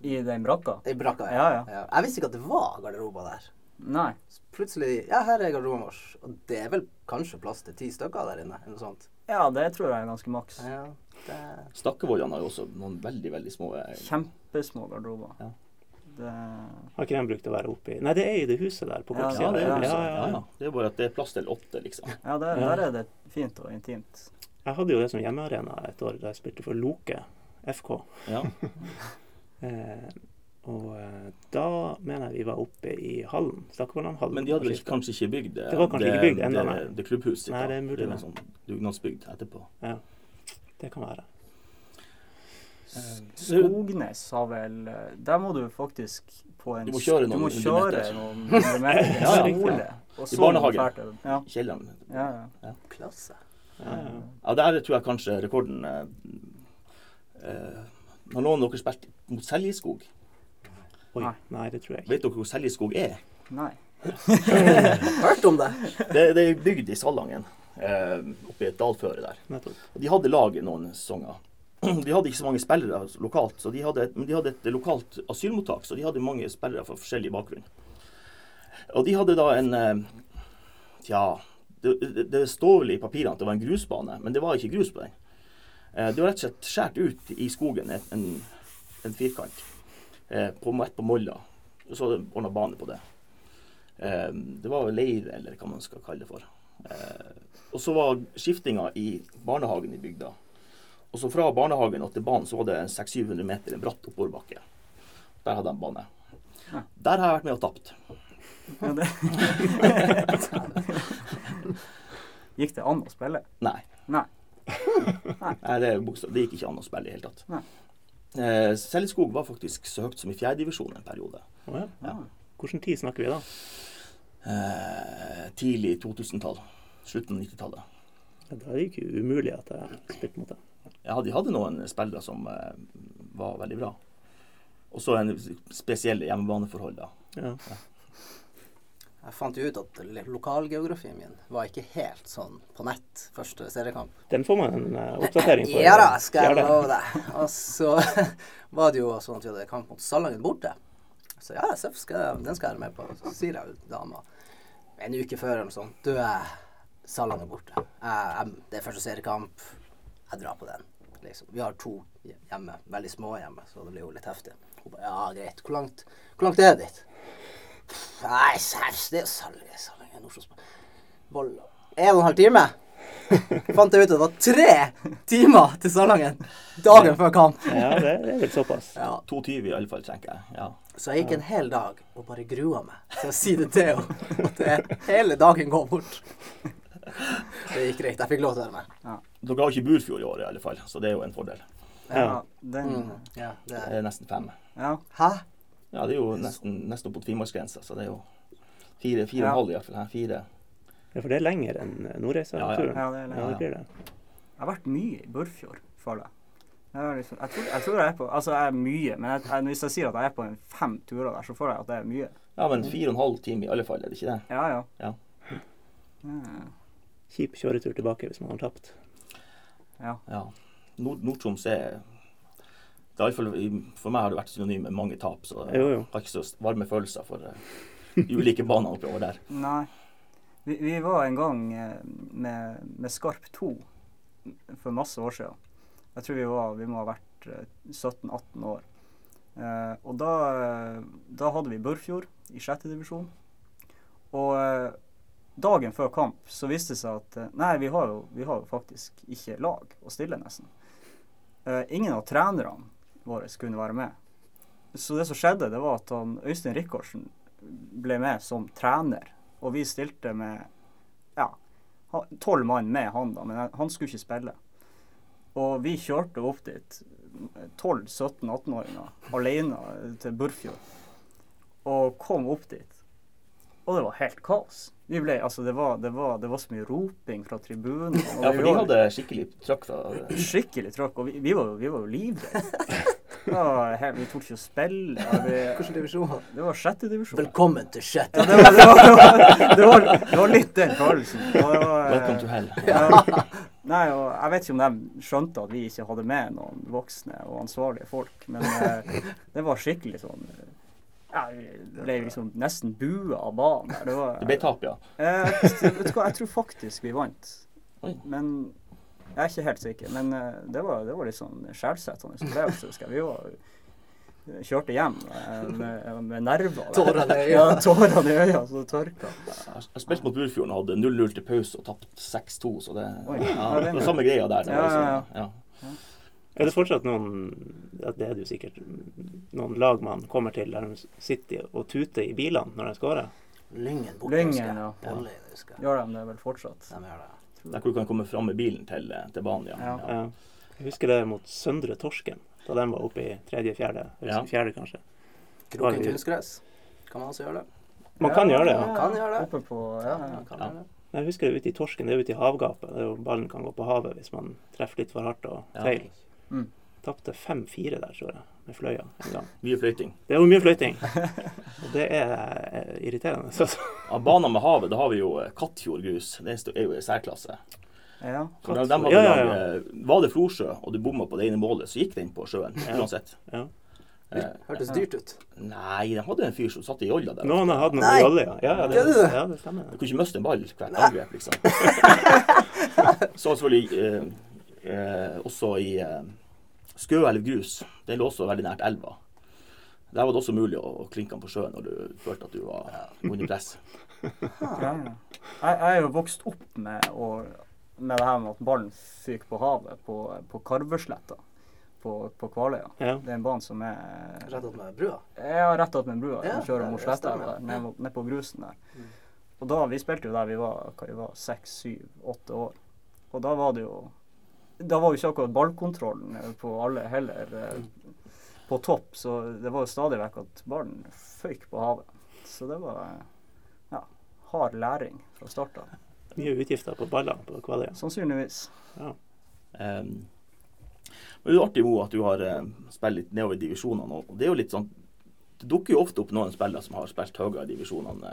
I den brakka? I brakka, Ja, ja. Jeg visste ikke at det var garderober der. Nei. Plutselig Ja, her er garderoben vår. Og det er vel kanskje plass til ti stykker der inne, eller noe sånt. Ja, det tror jeg er ganske maks. Ja, det Stakkevollene har jo også noen veldig, veldig små eh, Kjempesmå garderober. Ja. Det, Har ikke den brukt å være oppi Nei, det er i det huset der på Ja, kortsida. Ja, det er, ja, ja, ja, ja. ja. det er bare at det er plass til åtte, liksom. ja, der, Ja. der er det fint og intimt. Jeg hadde jo det som hjemmearena et år da jeg spilte for Loke FK. Ja. Eh, og eh, da mener jeg vi var oppe i hallen. Stakkevollan-hallen. Men de hadde vel skiftet. kanskje ikke bygd det, Det var kanskje ikke bygd enda, det, nei. det, det klubbhuset sitt. Nei, det er mulig det er det. en sånn dugnadsbygd etterpå. Det kan være. Skognes har vel eh, Der må du faktisk på en Du må kjøre noen må kjøre noen meter. Ja, Ja, skole. Og I så barnehagen. det. Ja, Kjelleren. ja, ja. Klasse. Ja, ja. Ja, der tror jeg kanskje rekorden eh, Når noen av dere spilt mot Seljeskog? Oi, Nei. nei, det tror jeg ikke. Vet dere hvor Seljeskog er? Nei. Hørt om det? Det, det er bygd i Salangen, eh, oppe i et dalføre der. Nettopp. Og de hadde lag i noen sesonger. De hadde ikke så mange spillere lokalt, så de hadde, men de hadde et lokalt asylmottak, så de hadde mange spillere fra forskjellig bakgrunn. Og de hadde da en eh, Tja, det, det, det står vel i papirene at det var en grusbane, men det var ikke grus på den. Eh, Det var rett og slett skåret ut i skogen en, en, en firkant eh, på ett på molla, og så ordna bane på det. Eh, Det var leir, eller hva man skal kalle det for. Eh, Og så var skiftinga i barnehagen i bygda. Og så fra barnehagen og til banen så var det en 600-700 meter en bratt oppoverbakke. Der hadde de bane. Der har jeg vært med og tapt. Ja, det. Gikk det an å spille? Nei. Nei. Nei det, er det gikk ikke an å spille i det hele tatt. Nei. Eh, Seljeskog var faktisk så høyt som i fjerdedivisjon en periode. Oh, ja. Ja. Hvilken tid snakker vi da? Eh, tidlig 2000-tall. Slutten av 90-tallet. Ja, Da er det ikke umulig at jeg spilte mot dem. Ja, de hadde noen spillere som eh, var veldig bra. Og så en spesielle hjemmebaneforhold, da. Ja. Jeg fant jo ut at lokalgeografien min var ikke helt sånn på nett første seriekamp. Den får man en eh, oppdatering på. Ja da, skal jeg love deg. Og så var det jo sånn at vi hadde kamp mot Salangen borte. Så ja, Seff, den skal jeg være med på. Så sier jeg jo dama en uke før eller noe sånt Du, Salangen borte. Jeg, jeg, det er første seriekamp. Jeg drar på den. Liksom. Vi har to hjemme. Veldig små hjemme, så det blir jo litt heftig. Hun bare ja, greit. Hvor langt, hvor langt er det dit? Nei, sæsj, det er særlig, Salangen, Oslo. Volda. en og en halv time. Fant jeg ut at det var tre timer til Salangen dagen før kamp. Ja, det er vel såpass. Ja, 2,20 i alle fall, tenker jeg. Ja. Så jeg gikk en hel dag og bare grua meg til å si det til henne. At det, hele dagen går bort. Det gikk greit. Jeg fikk lov til å være med. Dere har ikke Burfjord i år, i alle fall, så det er jo en fordel. Ja, Ja. den, Mm, ja, det Det er. er nesten fem. ja. Hæ? Ja, det er jo nesten, nesten opp mot firemålsgrensa, så det er jo fire, fire og en halv i hvert fall. her. Fire. Ja, for det er lenger enn Nordreisa-turen. ja, det er Ja, det blir det. Jeg har vært mye i Burfjord, føler jeg. Jeg, liksom, jeg, tror, jeg tror jeg er på Altså, jeg er mye, men jeg, jeg, hvis jeg sier at jeg er på en fem turer der, så føler jeg at det er mye. Ja, men fire og en halv time i alle fall, er det ikke det? Ja, ja. Ja. Ja. Kjip kjøretur tilbake hvis man har tapt. ja. Ja. Nord- Nord-Troms er det er fall, For meg har det vært synonym med mange tap, så jeg Jo, jo. har ikke så varme følelser for eh, de ulike banene oppover der. Nei. Vi, vi var en gang eh, med, med Skarp 2 for masse år siden. Jeg tror vi, var, vi må ha vært eh, 17-18 år. Eh, og da, da hadde vi Burfjord i sjette divisjon. Og dagen før kamp så viste det seg at Nei, vi har jo, vi har jo faktisk ikke lag å stille, nesten. Eh, ingen av trenerne våre kunne være med. Så det som skjedde, det var at han, Øystein Rikardsen ble med som trener. Og vi stilte med ja, tolv mann med han, da, men han skulle ikke spille. Og vi kjørte opp dit, 12-17-18-åringer, alene til Burfjord. Og kom opp dit. Og det var helt kaos. Vi ble, altså det var, det var, det var så mye roping fra tribunen. Ja, for de hadde skikkelig trøkk skikkelig trøkk. Og vi, vi var jo livredde. Det helt- Vi torde ikke å spille. Hvilken divisjon? det var sjette divisjon. Velkommen til sjette. Ja, det, var, det, var, det, var, det var litt den følelsen. Til Welcome to hell. Ja. Nei, og jeg vet ikke om de skjønte at vi ikke hadde med noen voksne og ansvarlige folk, men eh, det var skikkelig sånn eh, ja, Vi ble liksom nesten bua av banen. Det var, Det ble tap, ja. Jeg, vet du hva, jeg tror faktisk vi vant. Men jeg er ikke helt sikker. Men eh, det var, det var litt sånn skjellsettende opplevelse, husker jeg. Vi var, kjørte hjem eh, med, med nerver. Tårene i øya. Ja, tårene i øya så tørka. Jeg spilte spilt mot Burfjorden og hadde 0-0 til pause og tapte 6-2, så det, Oi. ja, Ja, det var samme greia der. Det Ja, var ja, liksom- ja. Er det fortsatt noen ja, det er det jo sikkert noen lag man kommer til der de sitter og tuter i bilene når de scorer? Lyngen borte, Lyngen, husker jeg. ja. Polly, husker jeg. Gjør de det vel fortsatt? De gjør det. Der hvor du kan komme fram med bilen til, til banen, ja. Ja. Ja. Jeg husker det mot Søndre Torsken, da den var oppe i tredje, fjerde, Ja. fjerde kanskje. Kroken kunstgress. Kan man også gjøre det? Man kan gjøre det, ja. Kan gjøre det. Oppe på Ja, ja. Ja, kan Ja. gjøre det. Jeg husker det ute i Torsken, det er ute i havgapet. Det er jo, ballen kan gå på havet hvis man treffer litt for hardt og Ja. feil. Mm. Tapte 5-4 der, tror jeg, med fløya en gang. Mye fløyting. Det er jo mye fløyting. Og det er eh, irriterende. Altså. Av baner med havet, da har vi jo Kattfjordgrus. Det er jo i særklasse. ja. De, de Ja, ja, ja. laget- Var det Florsjø, og du bomma på det ene målet, så gikk den på sjøen. Uansett. ja. Eh, Hørtes dyrt ut. nei, de hadde en fyr som satt i jolla der. Noen hadde noen Nei! rolle, ja. Ja, ja, det, ja, det stemmer. Du kunne ikke miste en ball hvert angrep, liksom. Så selvfølgelig eh, eh, også i eh, Skøelv grus. Den lå også veldig nært elva. Der var det også mulig å, klinke den på sjøen når du følte at du var under press. Ja. Jeg, jeg er jo vokst opp med, å, med det her med at ballen fyker på havet på, på Karvesletta på, på Kvaløya. Ja. Det er en bane som er Rett opp med brua. Ja, rett attmed brua. Ja, kjører mot sletta ned, ned på grusen der. Mm. Og da, Vi spilte jo der vi var hva vi var, seks, syv, åtte år. Og da var det jo Da var jo ikke akkurat ballkontrollen eh, på alle heller eh, på topp, så det var jo stadig vekk at ballen føyk på havet. Så det var eh, ja, hard læring fra start av. Mye utgifter på baller på Kvaløya. Sannsynligvis. Ja. Um, men det er artig Mo, at du har uh, spilt litt nedover divisjonene. Og det er jo litt sånn Det dukker jo ofte opp noen spillere som har spilt høyere i divisjonene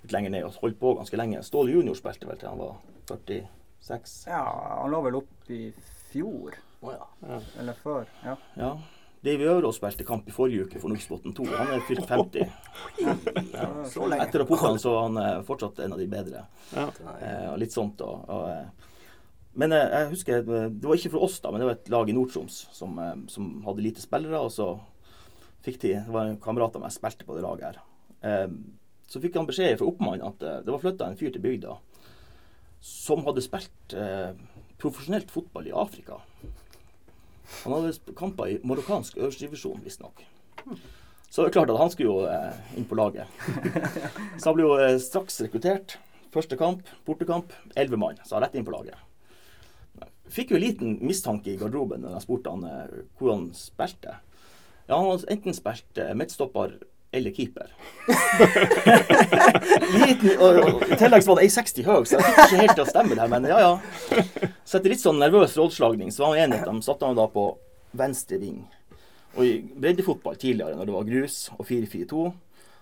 litt lenger ned og holdt på ganske lenge. Ståle junior spilte vel til han var 46? Ja, han lå vel opp i fjor, Oh, ja. Ja. eller før. Ja. Ja. Davy Øvrås spilte kamp i forrige uke for Nordsbotn 2. Han er fylt 50. Ja. Så lenge. Etter rapportene så han eh, fortsatt en av de bedre. Ja. Eh, litt sånt. Og, og, eh, men eh, jeg husker, det var ikke for oss, da, men det var et lag i Nord-Troms som, som hadde lite spillere. Og så fikk de Det var en kamerat av meg som spilte på det laget her. Eh, så fikk han beskjed fra oppmannen at det var flytta en fyr til bygda. Som hadde spilt eh, profesjonelt fotball i Afrika. Han hadde kamper i marokkansk øverstdivisjon, visstnok. Så det er klart at han skulle jo eh, inn på laget. Så han ble jo eh, straks rekruttert. Første kamp, bortekamp, elleve mann. Så rett inn på laget. Fikk jo en liten mistanke i garderoben da jeg spurte han eh, hvor han spilte. Ja, han hadde enten spilt eh, midtstopper eller keeper. Liten, og, I tillegg så var det 1,60 høy, så jeg fikk ikke helt til å stemme det her, men ja ja. Så etter litt sånn nervøs rådslagning så var han enig at de satte han da på venstre ving. Og i breddefotball tidligere, når det var grus og 4-4-2,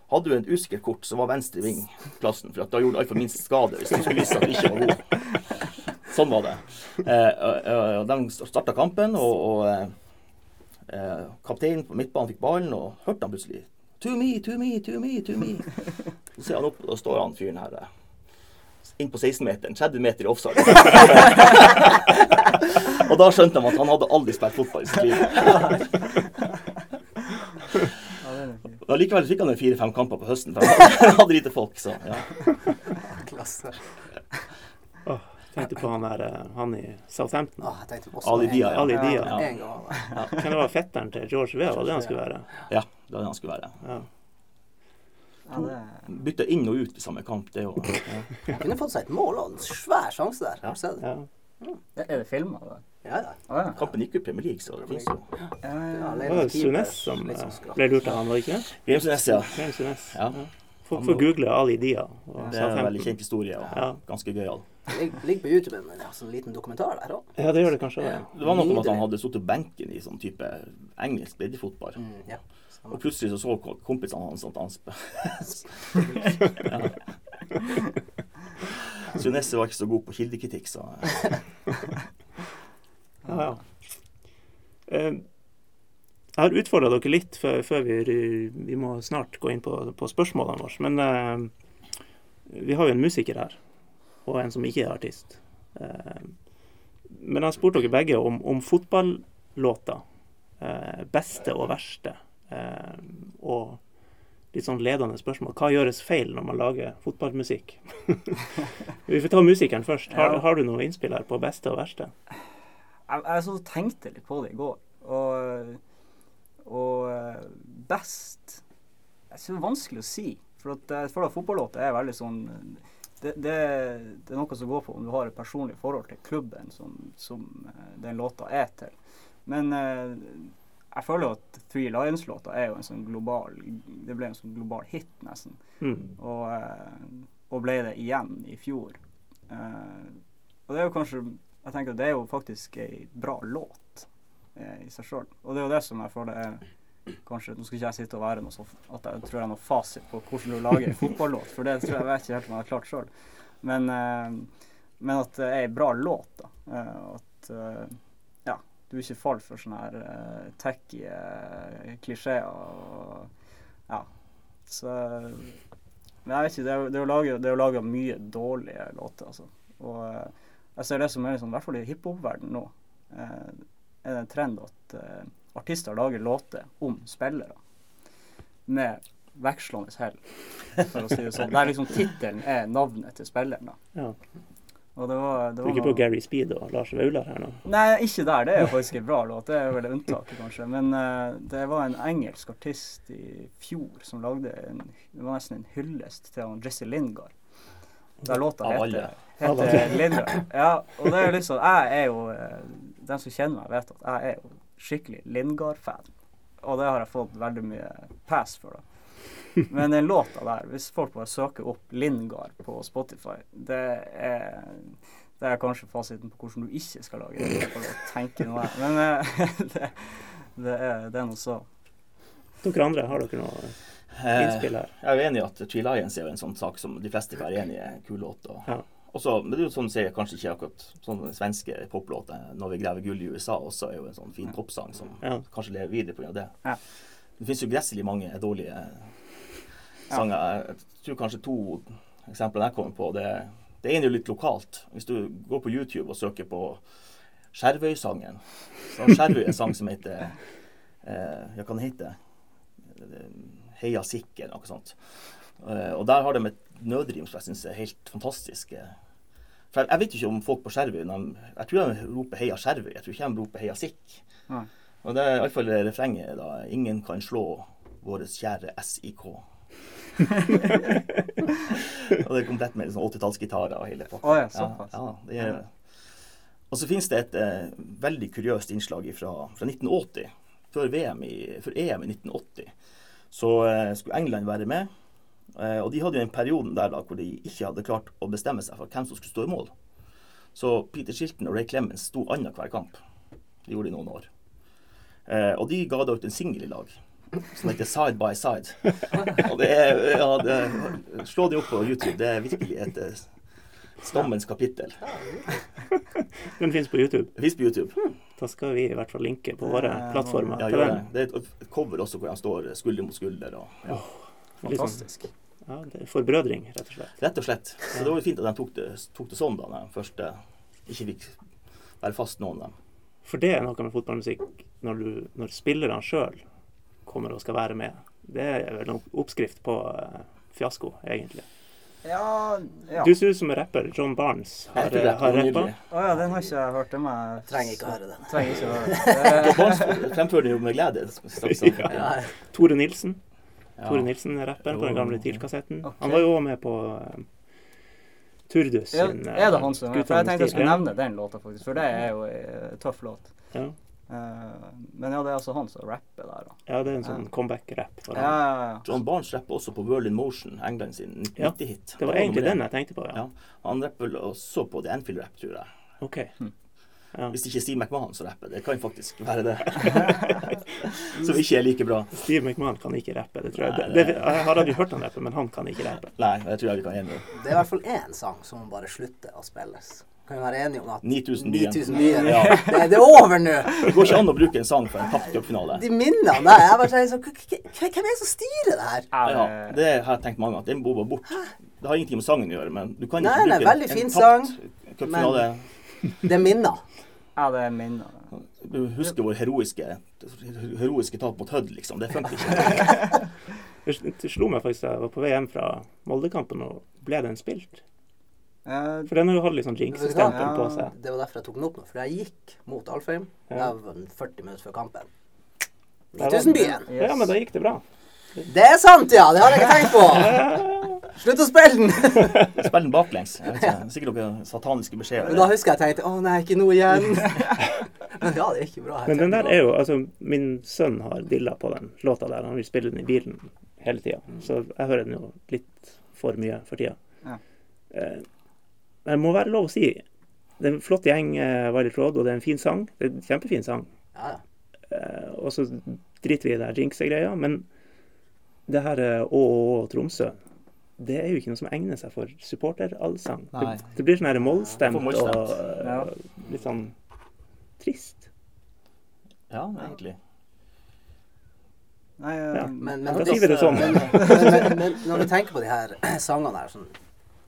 hadde du et usikkert kort, så var venstre ving plassen. For da gjorde du iallfall minst skade hvis du skulle vise at du ikke var god. Sånn var det. Eh, de starta kampen, og, og eh, eh, kapteinen på midtbanen fikk ballen, og hørte han plutselig To me, to me, to me, to me. Så ser han opp, og står han fyren her eh, inn på 16-meteren. 30 meter i offside. og da skjønte de at han hadde aldri spilt fotball i sitt liv. Og Likevel fikk han fire-fem kamper på høsten, for han han hadde lite folk. Så, ja. Klasse. Tenkte på han der eh, han i Southampton. Ah, Ali Dia, ja. Ali Dia. Ja, var. Kan det være fetteren til George Weah? Var det han skulle være? ja, det var det han skulle være. Ja. Ja, det Bytte inn og ut i samme kamp. Det òg. ja. Han kunne fått seg et mål og en svær sjanse der. Har du sett det? Ja. Er det filma. Ja, ja. Ja. Kampen gikk jo i Premier League, så det fins jo. Ja, Ja, ja. Det var Sunes som eh, ble lurt av han, var det ikke det? Grimsnes, ja. James Sunes. Ja. Folk får google Ali Dia. Og Det er en veldig kjent historie og Ja. ganske gøyal. Ligger ligger på YouTube en ja, sånn liten dokumentar der òg. Ja, det gjør det kanskje Ja. Det var noe med at han hadde sittet på benken i sånn type engelsk breddefotball. Mm, ja. Og plutselig så så kompisene hans at han Sunesse var ikke så god på kildekritikk, så Ja, ja. Eh, Jeg har utfordra dere litt før, før vi, vi må snart gå inn på, på spørsmålene våre. Men eh, vi har jo en musiker her, og en som ikke er artist. Eh, men jeg har spurt dere begge om, om fotballåter. Eh, beste og verste. Eh, og litt sånn ledende spørsmål. Hva gjøres feil når man lager fotballmusikk? vi får ta musikeren først. Har, har du noe innspill her på beste og verste? Jeg, jeg så tenkte litt på det i går, og, og best Jeg syns det er vanskelig å si. For at jeg føler at fotballåter er veldig sånn det, det, det er noe som går på om du har et personlig forhold til klubben som, som eh, den låta er til. Men eh, jeg føler at Three Lions-låta er jo en sånn global Det ble en sånn global hit, nesten. Mm. Og, eh, og ble det igjen i fjor. Eh, og det er jo kanskje Jeg tenker at det er jo faktisk ei bra låt eh, i seg sjøl. Og det er jo det som jeg føler er kanskje Nå skal ikke jeg sitte og være noe sånn at jeg tror jeg har noe fasit på hvordan du lager en fotballåt, for det tror jeg vet ikke helt om jeg har klart sjøl. Men, eh, men at det er ei bra låt, da. Eh, at eh, ja, du ikke faller for sånne her uh, tacky klisjeer og ja. Så men jeg vet ikke, det er, det er jo laget- det er laga mye dårlige låter, altså. Og jeg ser det som er liksom, i hvert fall i hiphop-verdenen nå, er det en trend at artister lager låter om spillere. Med vekslende hell, for å si det sånn. Der liksom tittelen er navnet til spilleren. da. Ja. Og det var, det Du var er ikke på noe- Gary Speed og Lars Vaular her nå? Nei, ikke der. Det er faktisk en bra låt. Det er vel unntaket, kanskje. Men uh, det var en engelsk artist i fjor som lagde en Det var nesten en hyllest til han Jesse Lingard. Der låta heter, heter Lingard. Ja, og det er liksom Jeg er jo eh, Den som kjenner meg, vet at jeg er jo skikkelig Lindgard-fan. Og det har jeg fått veldig mye pass for, da. Men den låta der, hvis folk bare søker opp Lindgard på Spotify, det er det er kanskje fasiten på hvordan du ikke skal lage det. For å tenke noe her. Men eh, det, det, er, det er noe så. Dere andre, har dere noe Eh, innspill her? Jeg er jo enig i at Tree Lions er jo en sånn sak som de fleste kan være enig i er en kul låt. Og, Ja. Også, men det er jo sånn sier kanskje ikke akkurat sånne svenske poplåter. 'Når vi graver gull i USA' også er jo en sånn fin popsang som Ja. kanskje lever videre pga. det. Ja. Det finnes jo gresselig mange dårlige sanger. Jeg tror kanskje to eksempler jeg kommer på. Det, det ene er jo litt lokalt. Hvis du går på YouTube og søker på Skjervøy-sangen, så Skjervøy en sang som heter eh, Ja, hva den heter Heia Sikker, eller noe sånt. Eh, og der har de et nødrim som jeg syns er helt fantastisk. For jeg, jeg vet ikke om folk på Skjervøy Jeg tror de roper 'Heia Skjervøy'. Jeg tror ikke de roper 'Heia Sikk'. Nei. Og det er iallfall refrenget da 'Ingen kan slå vår kjære SIK'. og det er komplett med liksom, 80-tallsgitarer og hele pakka. Oh, ja, såpass. Ja, ja, er... Og så finnes det et eh, veldig kuriøst innslag fra, fra 1980. Før, VM i, før EM i 1980 så eh, skulle England være med. Eh, og de hadde jo en periode der da, hvor de ikke hadde klart å bestemme seg for hvem som skulle stå i mål. Så Peter Shilton og Ray Clemens sto annenhver kamp. Det gjorde de noen år. Eh, og de ga da ut en singel i lag som heter Side by Side. Og det er, ja, det, Slå det opp på YouTube. Det er virkelig et eh, skammens kapittel. Den finnes på YouTube. Fins på YouTube. Da skal vi i hvert fall linke på våre plattformer. Ja, gjør det. det er et- cover også hvor han står skulder mot skulder. Og, ja. Fantastisk. Ja, det er forbrødring, rett og slett. Rett og slett. Så det var jo fint at de tok det, tok det sånn da når de først ikke fikk være fast noen av dem. For det er noe med fotballmusikk når, du, når spillerne sjøl kommer og skal være med. Det er vel en oppskrift på eh, fiasko, egentlig. Ja, ja. Du ser ut som en rapper. John Barnes har, har rappa. Å oh, ja, den har ikke jeg hørt. Den jeg Trenger ikke å høre den. Trenger ikke å høre den. John Barnes fremfører den jo med glede. Ja. Ja, Tore Nilsen. Ja. Tore Nilsen er rapperen på den gamle. TIL-kassetten. Okay. Han var jo også med på eh, Turdus Ja, er det han som Guttene For jeg tenkte jeg skulle nevne den låta, faktisk. For det er jo en tøff låt. Ja. Uh, men ja, det er altså han som rapper der, da. ja, det er en sånn uh. comeback-rapp. Ja, ja, ja. John Barnes rapper også på Whirl in Motion, England sin 90-hit. Det var egentlig den jeg tenkte på, ja. Ja. Han rapper vel også på The Anfield Rap, tror jeg. OK. Hm. Ja. Hvis ikke Steve McMahon som rapper. Det kan faktisk være det. Som ikke er like bra. Steve McMahon kan ikke rappe. det tror jeg. Nei, Det, det, det- jeg har aldri hørt han rappe, men han kan ikke rappe. Nei, jeg tror jeg vi kan enig om. Det er i hvert fall én sang som bare slutter å spilles. Kan vi være enige om at 9000 byen. 9000 byer Ja. det, det er over nå! Det går ikke an å bruke en sang for en tapt cupfinale. De minnene der jeg bare sånn, Hvem er det som styrer det her? Ja, det- det har jeg tenkt mange ganger. Den må bare bort. Det har ingenting med sangen å gjøre, men du kan Nei, ikke nei, bruke fin en tapt cupfinale. Det er minner. ja, det er minner. Du husker vår heroiske, heroiske tap mot Hødd, liksom. Det funker ikke. Det slo meg faktisk da jeg var på vei hjem fra Moldekampen, og ble den spilt? Eh, For den har jo hatt litt sånn jinx-stempel på seg. Det var derfor jeg tok den opp nå. For jeg gikk mot Alfheim. Ja. Det var 40 minutter før kampen. Der var 9000 byen. yes. Ja, men da gikk det bra. Det er sant, ja! Det har jeg ikke tenkt på! Slutt å spille den! Spill den baklengs. Jeg vet ikke, Sikkert noen sataniske beskjeder. Men da husker jeg tenkte å nei, ikke nå igjen. Men ja, det er ikke bra. Men den der er jo Altså, min sønn har dilla på den låta der. Han vil spille den i bilen hele tida. Så jeg hører den jo litt for mye for tida. Ja. Eh, Men det må være lov å si Det er en flott gjeng, eh, Violet Road, og det er en fin sang. Det er en kjempefin sang. Ja. Eh, og så driter vi i det jinx-greia, Men det her Å, å, å, Tromsø det er jo ikke noe som egner seg for supporterallsang. Det, det blir sånn mollstemt og eh, Ja. litt sånn trist. Ja, egentlig. Nei, eh, Ja. Men, Da men, sier vi det sånn. men, men, men, men når du tenker på de her sangene her, sånn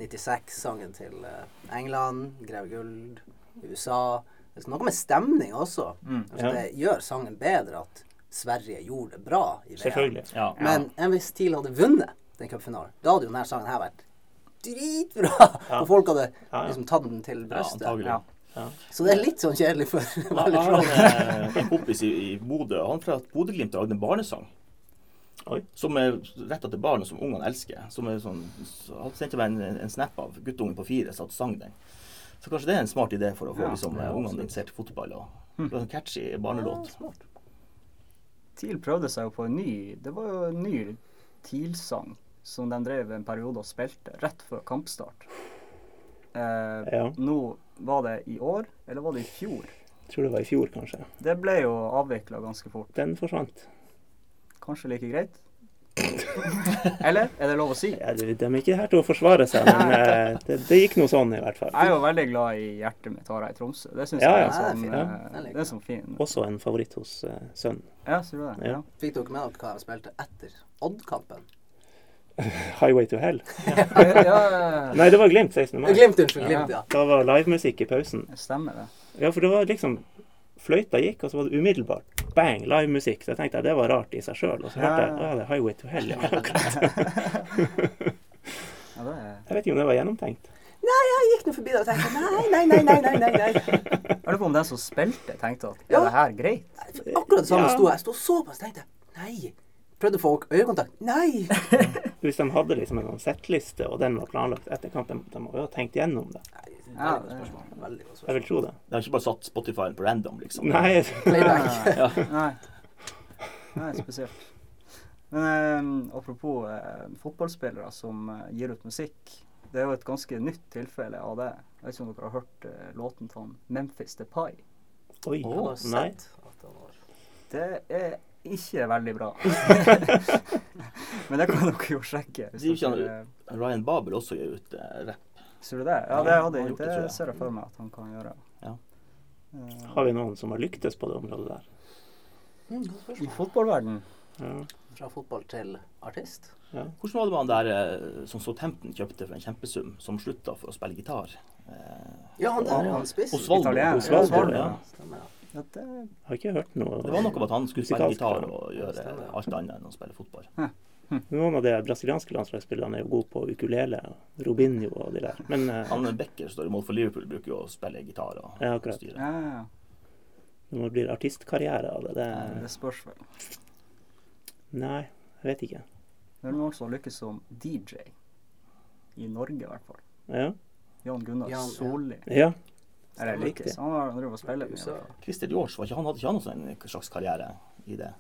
96-sangen til eh, England, Greve Guld, USA Det er noe med stemning også. Mm. Altså, Ja. Det gjør sangen bedre at Sverige gjorde det bra i VM. Men hvis TIL hadde vunnet den cupfinalen, da hadde jo denne sangen her vært dritbra! Ja. Og folk hadde Ja, ja. liksom tatt den til ja, brystet. Ja, Ja. Så det er litt sånn kjedelig for Jeg veldig har Trond. en, en kompis i, i Bodø. Han fra Bodø-Glimt har lagd en barnesang. Oi. Som er retta til barn, og som ungene elsker. Som er sånn, så Han sendte meg en, en snap av guttungen på fire satt og sang den. Så kanskje det er en smart idé for å få Ja, liksom, ja, ungene interessert i fotball. Og, var en catchy barnelåt. TIL prøvde seg jo på en ny Det var jo en ny TIL-sang som de drev en periode og spilte rett før kampstart. Eh, Ja. Nå var det i år, eller var det i fjor? Jeg Tror det var i fjor, kanskje. Det ble jo avvikla ganske fort. Den forsvant. Kanskje like greit? Eller? Er det lov å si? Ja, de de er ikke her til å forsvare seg, men eh, det, det gikk noe sånn i hvert fall. Jeg er jo veldig glad i hjertet mitt har jeg i Tromsø. Det syns Ja, jeg er sånn, Ja, det er eh, det er sånn fin. Også en favoritt hos uh, sønnen. Ja, sier du det? Ja. Ja. Fikk dere med dere hva de spilte etter Odd-kampen? Highway to Hell. Nei, det var Glimt 16. mai. Glimt, unnskyld. Glimt, ja. Da var livemusikk i pausen. Stemmer det. Ja, for det var liksom Fløyta gikk, og så var det umiddelbart bang, livemusikk. Så jeg tenkte det var rart i seg sjøl. Og så hørte jeg ja, det er Highway to Hell. Ja. Ja, det Jeg vet ikke om det var gjennomtenkt. Nei, jeg gikk nå forbi det og tenkte nei, nei, nei, nei, nei, nei, nei. Jeg lurer på om den som spilte, tenkte at Ja. er det her greit? Akkurat det samme Ja. sto jeg. Jeg sto såpass og tenkte nei. Prøvde å få øyekontakt. Nei. Hvis de hadde liksom en sånn settliste, og den var planlagt etter kampen, de må jo ha tenkt gjennom det. Nei, Ja, Veldig godt spørsmål. Veldig godt Jeg vil tro det. De har ikke bare satt Spotify på random, liksom. Nei, Playback. Nei. Nei, spesielt. Men eh, apropos eh, fotballspillere som eh, gir ut musikk. Det er jo et ganske nytt tilfelle av det. Jeg vet ikke om dere har hørt eh, låten til Memphis Memphis Depay. oi, oh, nei. Det er ikke veldig bra. Men det kan dere jo sjekke. Er dere, Ryan Babel også gir ut uh, rapp. ser du det? Ja, det, hadde, det, det, ser jeg for meg at han kan gjøre. Ja. Uh, Har vi noen som har lyktes på det området der? Mm, I fotballverden Ja, Fra fotball til artist. ja. Hvordan var det med han der eh, som Southampton kjøpte for en kjempesum, som slutta for å spille gitar? Eh, Ja, han der, han spissen. Osvaldo. Osvaldo, Osvaldo, ja. ja. Stemmer, ja. Ja, det, Har ikke hørt noe Det var noe om at han skulle spille gitar og gjøre alt annet enn å spille fotball. Noen av de brasilianske landslagsspillerne er jo gode på ukulele og Robinho og de der. Men eh, Han Becker står i mål for Liverpool, bruker jo å spille gitar og Ja, akkurat. styre. ja, ja. når det blir artistkarriere av det, det Det spørs vel. Nei, jeg vet ikke. Det er noen som lykkes som DJ. I Norge, i hvert fall. Ja. Jan Gunnar Solli. ja. Solli. det Riktig. Han har drevet og spilt mye. i USA. Christer George, var ikke han, hadde ikke han også en slags karriere i det?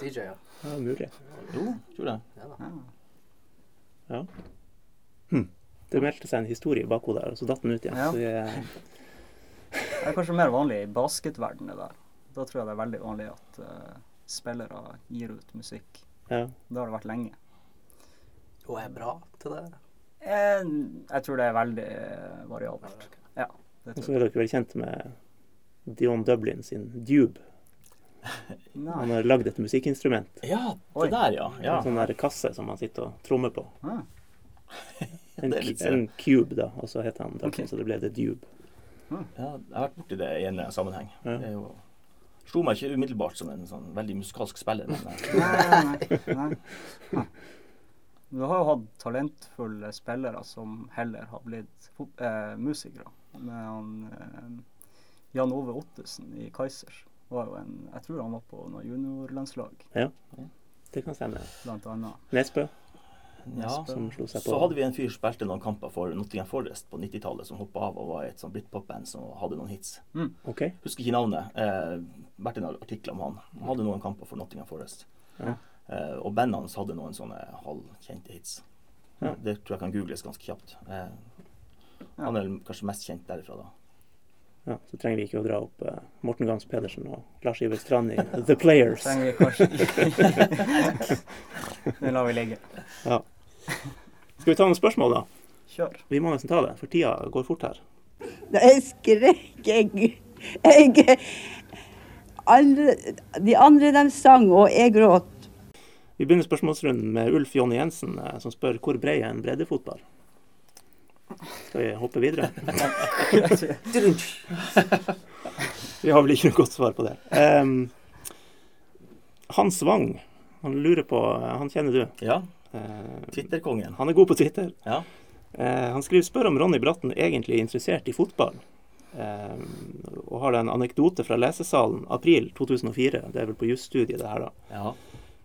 DJ, ja. ja mulig. Jo, tror jeg. ja. Ja. Hm. Det meldte seg en historie i bakhodet, og så datt den ut igjen. Ja. Så jeg, Det er kanskje mer vanlig i basketverdenen der. Da tror jeg det er veldig vanlig at uh, spillere gir ut musikk. ja. Det har det vært lenge. Og er bra til det. Jeg, jeg tror det er veldig eh, variabelt. Ja, det Og tror så er dere vel kjent med Dion Dublin sin Dube. Han har lagd et musikkinstrument. Ja, Oi. det der, ja. ja. En sånn der kasse som han sitter og trommer på. Ah, En, en cube, da, og så heter han Dublin, okay. så det ble The Dube. ja. Jeg har vært borti det i en eller annen sammenheng. Ja. Det er jo Slo meg ikke umiddelbart som en sånn veldig musikalsk spiller, men nei, nei, nei, nei. Du har jo hatt talentfulle spillere som heller har blitt eh, musikere. Med han eh, Jan Ove Ottesen i Kaizers. Var jo en, jeg tror han var på noe juniorlandslag, Det kan stemme. blant annet. Nesbø, ja. Så hadde vi en fyr som spilte noen kamper for Nottingham Forest på 90-tallet, som hoppa av og var et sånn britpop-band som hadde noen hits. OK. Husker ikke navnet. Eh, vært en artikkel om han. Han hadde noen kamper for Nottingham Forest. Ja. Eh, og bandet hans hadde noen sånne halvkjente hits. Ja. Det tror jeg kan googles ganske kjapt. Eh, han er kanskje mest kjent derifra, da. Ja, så trenger vi ikke å dra opp uh, Morten Gams Pedersen og Lars Iver Strand i The Players. Trenger vi kanskje Det lar vi ligge. Ja. Skal vi ta noen spørsmål, da? Kjør. Vi må nesten ta det, for tida går fort her. Jeg skrek, jeg, jeg alle, De andre de sang, og jeg gråt. Vi begynner spørsmålsrunden med Ulf Jonny Jensen, eh, som spør hvor bred er en breddefotball? Skal vi hoppe videre? Vi har vel ikke noe godt svar på det. Um, Hans Wang, han lurer på Han kjenner du. Ja. Eh, Twitterkongen. han er god på Twitter. Ja. Uh, han skriver spør om Ronny Bratten egentlig er interessert i fotball. Uh, og har da en anekdote fra lesesalen april 2004. Det er vel på jusstudiet det her, da. ja.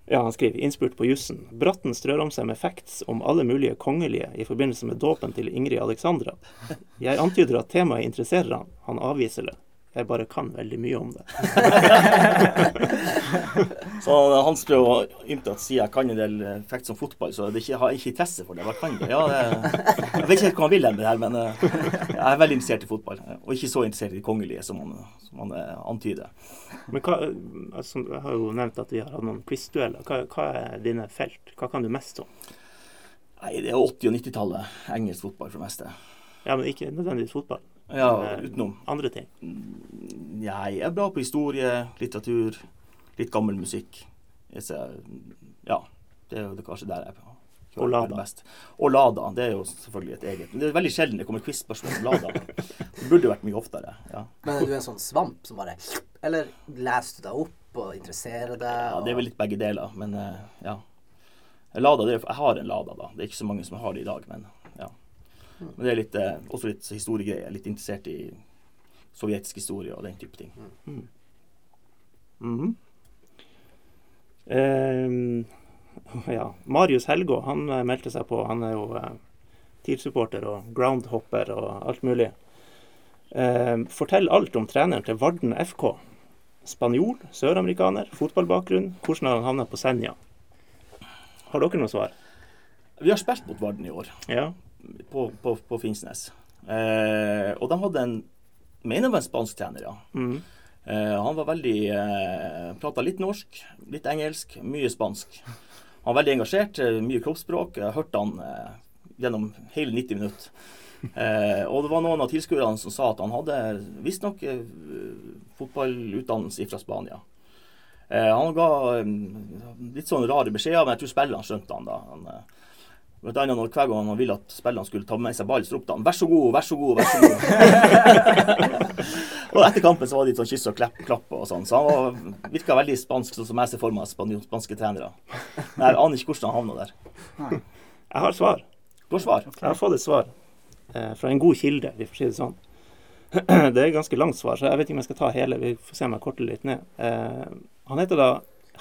Ja, han skriver innspurt på jussen. Bratten strør om seg med facts om alle mulige kongelige i forbindelse med dåpen til Ingrid Alexandra. Jeg antyder at temaet interesserer han. Han avviser det. Jeg bare kan veldig mye om det. Så Hans prøver å ymte at siden jeg kan en del eh, facts om fotball, så det ikke, har ikke interesse for det. Hva kan det? Ja, det, jeg vet ikke helt hva han vil med det her, men eh, jeg er veldig interessert i fotball. eh, Og ikke så interessert i de kongelige som han, som han eh, antyder. Men hva, altså, jeg har jo nevnt at vi har hatt noen quizdueller. Hva, hva er dine felt? Hva kan du mest om? Nei, det er 80- og 90-tallet. Engelsk fotball for det meste. Ja, men ikke nødvendigvis fotball. Ja, eh, utenom. Andre ting. Jeg er bra på historie, litteratur, litt gammel musikk. Jeg ser, ja, det er jo det kanskje der jeg er. Og Lada. Og Lada. Det er jo selvfølgelig et eget. Men det er veldig sjelden det kommer quiz-spørsmål om Lada. Det burde vært mye oftere. ja. Men er du en sånn svamp som bare Eller leser du deg opp og interesserer deg? Ja, det er vel litt begge deler, men eh, ja. Lada, det er, jeg har en Lada, da. Det er ikke så mange som har det i dag, men. Men det er litt, eh, også litt historiegreier. Litt interessert i sovjetisk historie og den type ting. Mhm. Ehm, ja. Marius Helgå han eh, meldte seg på. Han er jo eh, TIL-supporter og groundhopper og alt mulig. Eh, fortell alt om treneren til Varden FK. Spanjol, søramerikaner, fotballbakgrunn. Hvordan har han havnet på Senja? Har dere noe svar? Vi har spilt mot Varden i år, Ja. På, på, på Finnsnes. Eh, og de hadde en mener var en spansk trener, ja. Mm. Eh, han var veldig eh, Prata litt norsk, litt engelsk, mye spansk. Han var veldig engasjert, eh, mye kroppsspråk. Jeg hørte han eh, gjennom hele 90 minutter. Eh, og det var noen av tilskuerne som sa at han hadde visstnok eh, fotballutdannelse fra Spania. Eh, han ga eh, litt sånn rare beskjeder, men jeg tror spillerne skjønte han da. Han, eh, Blant annet når hver gang han ville at spillerne skulle ta med seg ball, så ropte han 'vær så god, vær så god', vær så god. og etter kampen så var det litt sånn kyss og klapp, klapp og sånn. Så han var, virka veldig spansk, sånn som jeg ser for meg spanske trenere. Men jeg aner ikke hvordan han havna der. Jeg har svar. Du har svar? Jeg har fått et svar eh, fra en god kilde, vi får si det sånn. Det er et ganske langt svar, så jeg vet ikke om jeg skal ta hele. Vi får se om jeg korter litt ned. Eh, han heter da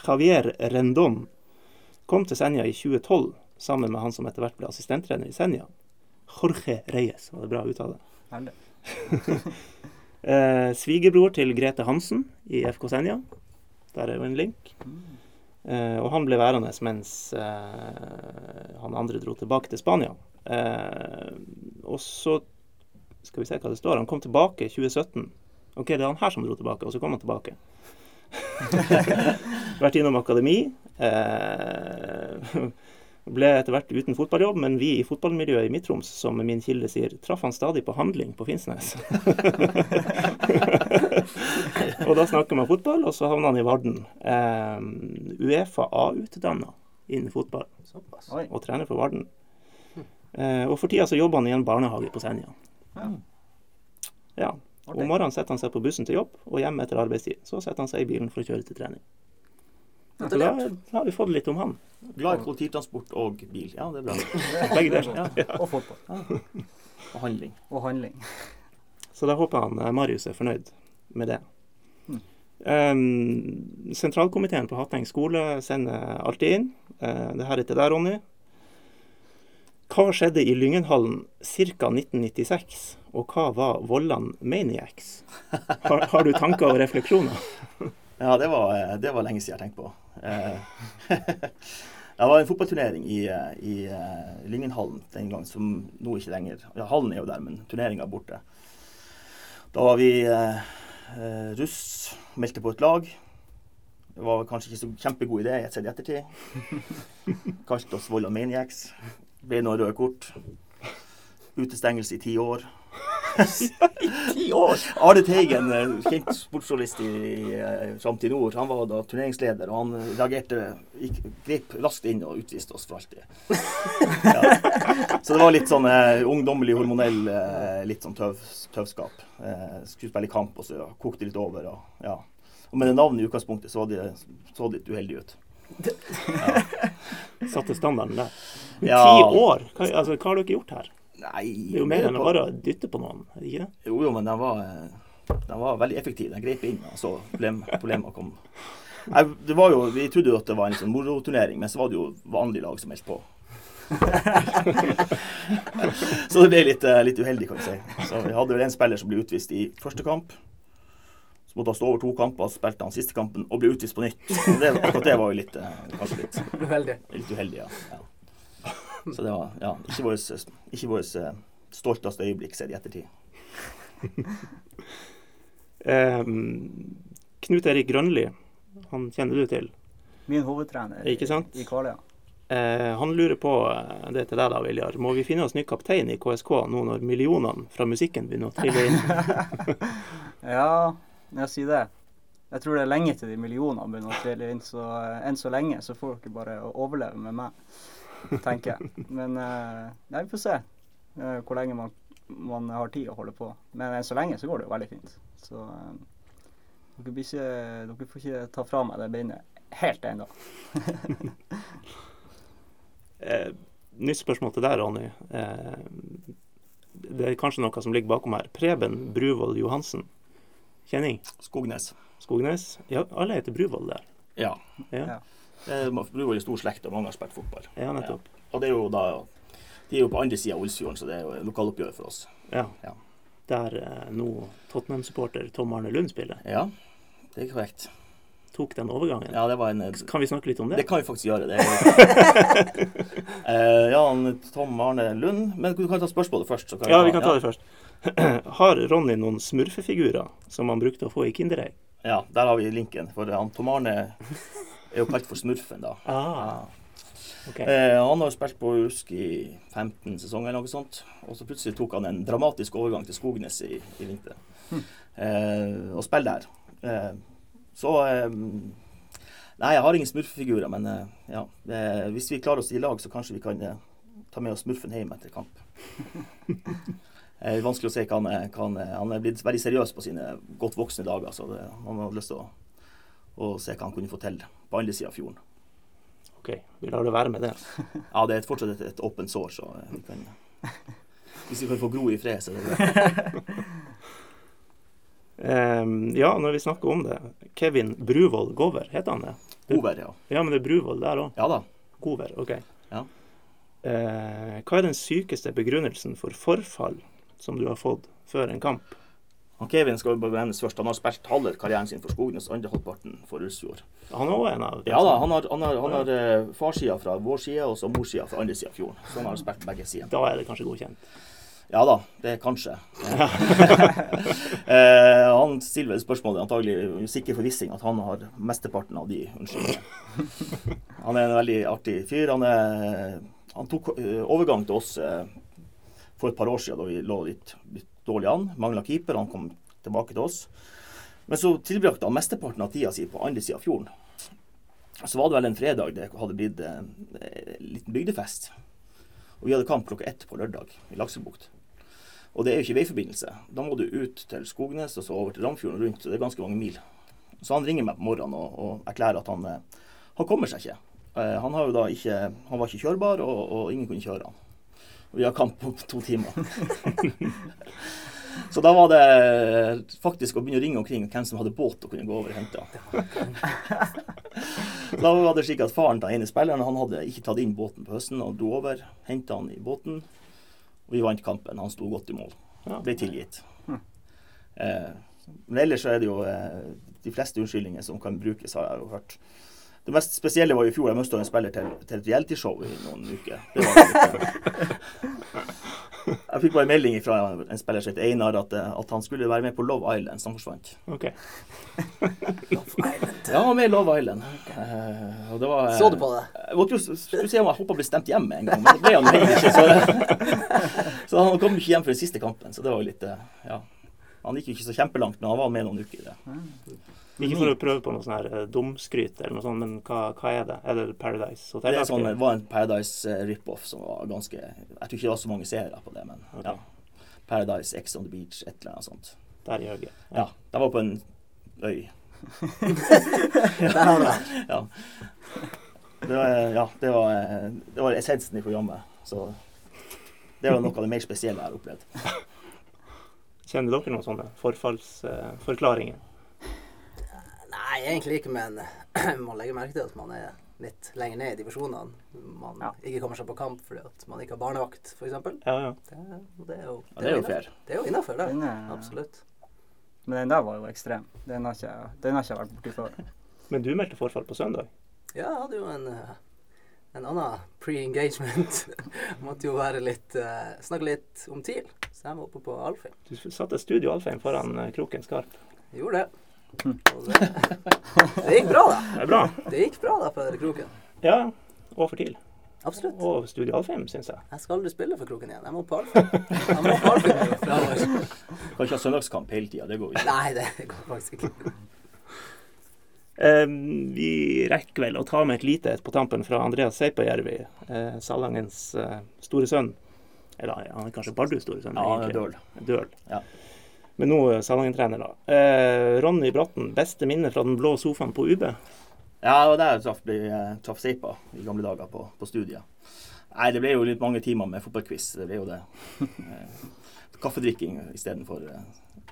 Javier Rendon. Kom til Senja i 2012 sammen med han som etter hvert ble assistenttrener i Senja. Jorge Reyes, var det bra å uttale. Eh, Svigerbror til Grete Hansen i FK Senja. Der er jo en link. Eh, og han ble værende mens eh, han andre dro tilbake til Spania. Eh, og så skal vi se hva det står. Han kom tilbake i 2017. Ok, det er han her som dro tilbake, og så kom han tilbake. Vært innom akademi. Eh, ble etter hvert uten fotballjobb, men vi i fotballmiljøet i Midt-Troms, som min kilde sier, traff han stadig på handling på Finnsnes. og da snakker man fotball, og så havna han i Varden. Eh, Uefa A-utdanna innen fotball, og trener for Varden. Eh, og for tida så jobber han i en barnehage på Senja. Ja. Ja. Om morgenen setter han seg på bussen til jobb, og hjem etter arbeidstid. Så setter han seg i bilen for å kjøre til trening. Så da har vi fått litt om han. Glad i kollektivtransport og bil. Ja, det er bra. Begge deler. Ja. Og fotball. Og handling. Og handling. Så da håper han eh, Marius er fornøyd med det. Mm. Um, sentralkomiteen på Hatteng skole sender alltid inn. Uh, det her er til deg, Ronny. Hva skjedde i Lyngenhallen ca. 1996, og hva var Vollan Maniacs? Har, har du tanker og refleksjoner? Ja, det var, eh, det var lenge siden jeg tenkte på. Eh, Det var en fotballturnering i, eh, i Lyngenhallen den gang, som nå ikke lenger Ja, hallen er jo der, men turneringa er borte. Da var vi eh, russ, meldte på et lag. Det var kanskje ikke så kjempegod idé, jeg ser i ettertid. Kalte oss Volda Maniacs. Ble noen røde kort. Utestengelse i ti år. Ti år! Arne Teigen, eh, kjent sportsjournalist i, i eh, Framtid Nord, han var da turneringsleder, og han reagerte, gikk, grep raskt inn og utviste oss for alltid. Ja. Så det var litt sånn eh, ungdommelig, hormonell, eh, litt sånn tøv, tøvskap. Eh, skulle spille kamp, og så kokte det litt over. Og, ja. og med det navnet i utgangspunktet så det, så det litt uheldig ut. Satte standarden der. Ja. Ti år! Hva, altså, hva har dere gjort her? Nei Det er jo mer enn å bare dytte på noen, er det ikke det? Jo, jo, men den var, den var veldig effektiv. Den grep inn, og så problem, problemer kom. Nei, det var jo, Vi trodde jo at det var en sånn moroturnering, men så var det jo vanlige lag som meldte på. så det ble litt, eh, litt uheldig, kan du si. Så Vi hadde vel en spiller som ble utvist i første kamp. Så måtte han stå over to kamper, så spilte han siste kampen og ble utvist på nytt. Det, akkurat det var jo litt, eh, kanskje litt, litt uheldig, ja. ja. Så det var ja, ikke vårt ikke vårt, eh, stolteste øyeblikk sett i ettertid. um, Knut Erik Grønli, han kjenner du til. Min hovedtrener Ikke sant? i Kvaløya. Eh, han lurer på eh, det til deg da, Viljar. Må vi finne oss ny kaptein i KSK nå når millionene fra musikken begynner å trille inn? Ja, jeg sier det. Jeg tror det er lenge til de millionene begynner å trille inn, så enn så lenge så får dere bare å overleve med meg, tenker jeg. Men eh, nei, vi får se eh, hvor lenge man, man har tid å holde på. Men enn så lenge så går det jo veldig fint. Så eh, dere, blir ikke, dere får ikke ta fra meg det beinet helt ennå. Eh, nytt spørsmål til deg, Ronny. Eh, Det er kanskje noe som ligger bakom her. Preben Bruvoll Johansen. Kjenning? Skognes. Skognes? Ja, alle heter Bruvoll der. Ja. Ja, Ja. Er Bruvoll er stor slekt, og mange har spilt fotball. ja nettopp. Og det er jo da De er jo på andre sida av Olsfjorden, så det er jo lokaloppgjør for oss. Ja. Ja. Der eh, nå Tottenham-supporter Tom Arne Lund spiller. Ja, det er korrekt. Tok den overgangen. Ja, det var en Kan vi snakke litt om det? Det kan vi faktisk gjøre. Det Eh, ja, Tom Arne Lund. Men du kan ta spørsmålet først. Så kan Ja, vi kan ta det først. Har Ronny noen smurfefigurer som han brukte å få i Kinderegg? Ja, der har vi linken. For han, Tom Arne er jo kalt for Smurfen, da. Ah, Okay. Eh, han har jo spilt på Usk i 15 sesonger eller noe sånt. Og så plutselig tok han en dramatisk overgang til Skognes i, i vinter. Eh, og spiller der. Eh, så eh, Nei, jeg har ingen smurfefigurer, men eh, ja. Eh, hvis vi klarer oss i lag, så kanskje vi kan eh, ta med oss smurfen hjem etter kamp. Det er vanskelig å se hva han er. hva Han er, han er blitt veldig seriøs på sine godt voksne dager, så det, han har lyst til å, å se hva han kunne få til på andre sida av fjorden. ok, vi lar det være med det. Ja, det er fortsatt et, et åpent sår, så eh, vi kan Hvis vi kan få gro i fred, så er det greit. Um, ja, når vi snakker om det. Kevin Bruvoll Gover, heter han det? Gover, ja. Ja, men det er Bruvoll der òg. Ja da. Gover, OK. Ja. Uh, hva er den sykeste begrunnelsen for forfall som du har fått før en kamp? Han Kevin skal jo nevnes først. Han har spilt halve karrieren sin for Skognes, andre halvparten for Russfjord. Han er òg en av Ja da, han har, han har, han har eh, farssida fra vår side, og så morssida fra andre sida av fjorden. Så han har spilt begge sider. Da er det kanskje godkjent. Ja da, det er kanskje. eh, han stiller spørsmålet antagelig sikker forvissing at han har mesteparten av de unnskyldningene. Han er en veldig artig fyr. Han, er, han tok eh, overgang til oss eh, for et par år siden da vi lå litt, litt dårlig an. Mangla keeper. Han kom tilbake til oss. Men så tilbrakte han mesteparten av tida si på andre sida av fjorden. Så var det vel en fredag det hadde blitt eh, en liten bygdefest. Og vi hadde kamp klokka ett på lørdag i Laksebukt. Og det er jo ikke veiforbindelse. Da må du ut til Skognes og så over til Ramfjorden og rundt. Så det er ganske mange mil. Så han ringer meg på morgenen og, og erklærer at han, eh, han kommer seg ikke. Eh, Han, har jo da ikke, han var ikke kjørbar, og, og ingen kunne kjøre han. Vi har kamp på to timer. Så da var det faktisk å begynne å ringe omkring hvem som hadde båt og kunne gå over og hente. Da var det slik at faren til den ene spilleren han hadde ikke tatt inn båten på høsten og dro over. Henta han i båten, og vi vant kampen. Han sto godt i mål. Ble tilgitt. Eh, men ellers så er det jo eh, de fleste unnskyldninger som kan brukes, har jeg jo hørt. Det mest spesielle var i fjor. Jeg mista en spiller til, til et realityshow i noen uker. Det var jeg fikk bare en melding fra en spiller som het Einar at, eh, at han skulle være med på Love Island, som forsvant. Okay. Ja, Island. Ja, med Love Island. Okay. og det var, eh, Så du på det? Jeg måtte jo skulle se om jeg håpa å bli stemt hjem med en gang, men det ble han jo heller ikke. Så, så han kom ikke hjem før den siste kampen, så det var jo litt eh, Ja. Han gikk jo ikke så kjempelangt, men han var med noen uker i det. Ikke for å prøve på noe sånn her eh, dumskryt eller noe sånt, men hva, hva er det? Er det Paradise Hotel? Det sånn, det var en Paradise eh, rip-off som var ganske Jeg tror ikke det var så mange seere på det, men okay. ja. Paradise, Ex on the Beach, et eller annet sånt. Der i Høge. Ja. De var på en øy. Det. Ja. Det var, ja, det var, eh, det var essensen i programmet. Så det var noe av det mer spesielle jeg har opplevd. Kjenner dere noen sånne forfallsforklaringer? Nei, egentlig ikke, men man legger merke til at man er litt lenger ned i divisjonene. Man Ja. ikke kommer seg på kamp fordi at man ikke har barnevakt, f.eks. Det, ja, ja. det er jo Ja, det er jo fair. Det er jo innafor, det. Er- Absolutt. Men den der var jo ekstrem. Den har ikke, den har ikke vært borti før. Men du meldte forfall på søndag? Ja, jeg hadde jo en, eh, en annen pre-engagement. Måtte jo være litt uh, Snakke litt om TIL. Så jeg var oppe på Alfheim. Du satte Studio Alfheim foran eh, kroken skarp. Gjorde det. Det. Det gikk bra, da. Det er bra. Det gikk bra da for kroken. Ja, og for TIL. Absolutt. Og Studio Alfheim, syns jeg. Jeg skal aldri spille for kroken igjen. Jeg må på Alfheim. Jeg må på Alfheim fremover. Kan ikke ha søndagskamp hele tida. Det går ikke. Nei, det går faktisk ikke. Eh, vi rekker vel å ta med et lite et på tampen fra Andreas Seipajärvi, eh, Salangens eh, store sønn. Eller han er kanskje Bardus store sønn. Ja, egentlig. døl. Døl. Ja. Men nå eh, Salangen-trener, da. Eh, Ronny Bratten, beste minne fra den blå sofaen på UB? Ja, det var der jeg traff, traff Seipa i gamle dager på, på studiet. Nei, det ble jo litt mange timer med fotballquiz. Det ble jo det. Eh, Kaffedrikking istedenfor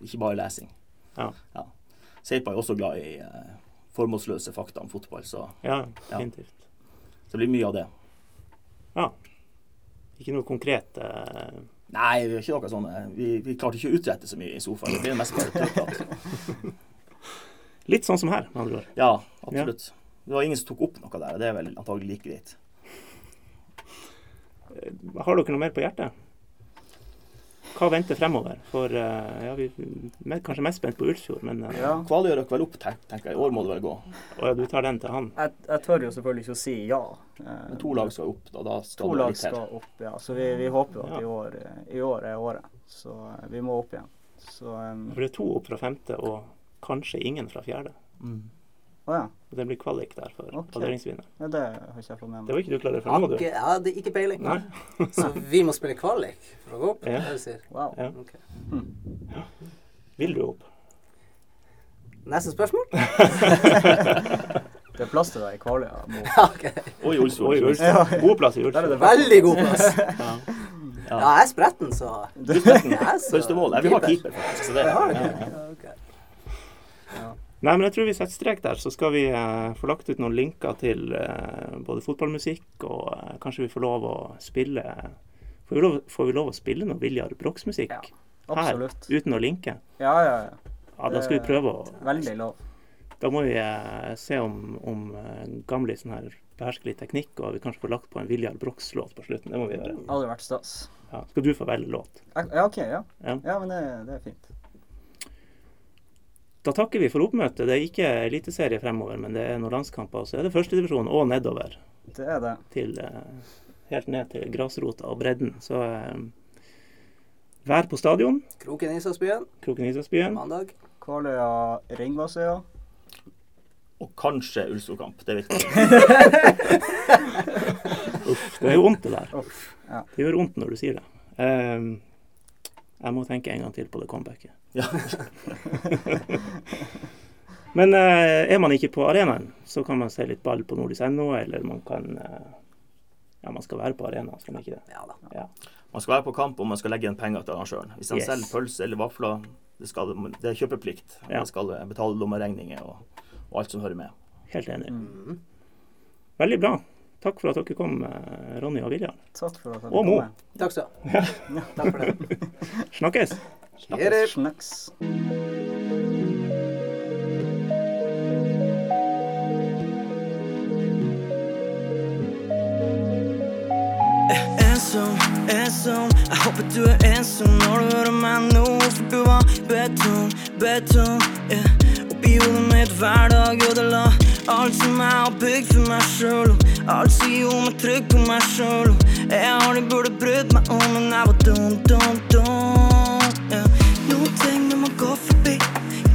ikke bare lesing. Ja. Ja. Seipa er også glad i eh, formålsløse fakta om fotball, så Ja, Ja. Så det blir mye av det. Ja. Ikke noe konkret eh, Nei, vi, er ikke noe sånn, eh, vi, vi klarte ikke å utrette så mye i sofaen. Det blir mest bare tørrprat. Litt sånn som her, med andre ord. Ja, absolutt. Det var ingen som tok opp noe der, og det er vel antagelig like greit. Har dere noe mer på hjertet? Hva venter fremover? For uh, ja, vi er kanskje mest spent på Ulfjord, men uh, Ja. Kvaløy dere vel opp, tenker jeg. I år må det vel gå. og ja, du tar den til han. Jeg, jeg tør jo selvfølgelig ikke å si ja. Eh, Men to lag skal opp, da. da skal To lag skal opp, ja. Så vi, vi håper jo at Ja. i, år, i år er året. Så vi må opp igjen. Så um... For det er to opp fra femte, og kanskje ingen fra fjerde. Mm. Å ja. Og det blir kvalik der for okay. kvaleringsvinner. ja. Det har ikke jeg fått med Det var ikke du klar for nå, du? Ikke, ja, det er ikke peiling. Så vi må spille kvalik for å gå opp? Ja. det du sier? Wow. Ja. Ok. Vil du opp? Neste spørsmål? Det er plass til deg i Kvaløya. Mo. Ja, okay. Og i Olsfjord. Oi, minst. Ulsfjord. God plass i Ulsfjord. Veldig god plass. Ja. Ja, jeg er spretten, så Du er spretten. Jeg er så- Første mål. Jeg vil ha keeper, faktisk. Så det, har ja, ja. Ja. Nei, men jeg tror vi setter strek der, så skal vi eh, få lagt ut noen linker til eh, både fotballmusikk, og eh, kanskje vi får lov å spille Får vi lov, får vi lov å spille noe Viljar Brox-musikk Ja, her uten å linke? Ja, ja, ja. Ja, da skal vi prøve å Veldig lov. Da må vi eh, se om, om sånn her behersker litt teknikk, og vi kanskje får lagt på en Viljar Brox-låt på slutten. Det må vi gjøre. Hadde vært stas. Ja. Skal du få velge låt? Ja, OK. Ja, Ja. ja men det, det er fint. Da takker vi for oppmøtet. Det er ikke eliteserie fremover, men det er noen landskamper. Og så er det førstedivisjon og nedover. Det er det. til eh, helt ned til grasrota og bredden. Så eh, vær på stadion. Kroken Isasbyen. Kroken Isasbyen. mandag. Kvaløya Ringvassøya. Og kanskje Ulsfjordkamp. Det vet jeg. Uff, det er jo vondt, det der. Uff, ja. Det gjør vondt når du sier det. Eh, jeg må tenke en gang til på det comebacket. Ja. Men eh, er man ikke på arenaen, så kan man se litt ball på nordis.no, eller man kan eh, Ja, man skal være på arenaen, skal man ikke det? Ja da. Ja. Man skal være på kamp, og man skal legge igjen penger til arrangøren. Hvis han Yes. selger pølse eller vafler, det, skal, det er kjøpeplikt. Ja. Man skal betale lommeregninger og, og alt som hører med. Helt enig. Mm. Veldig bra. Takk for at dere kom, eh, Ronny og Viljar. Takk for at jeg Og Mo. Takk skal du ha. Takk for det. Snakkes! Snakkes. Ensom, ensom Jeg håper du er ensom når du hører meg nå For du var betong, betong yeah. Oppi hodet mitt hver dag ødela Alt som jeg har bygd for meg sjøl. og Alt sier om meg trygg på meg sjøl. Jeg har de burde brydd meg om Men jeg var dum, dum, dum yeah. Noen ting du må gå forbi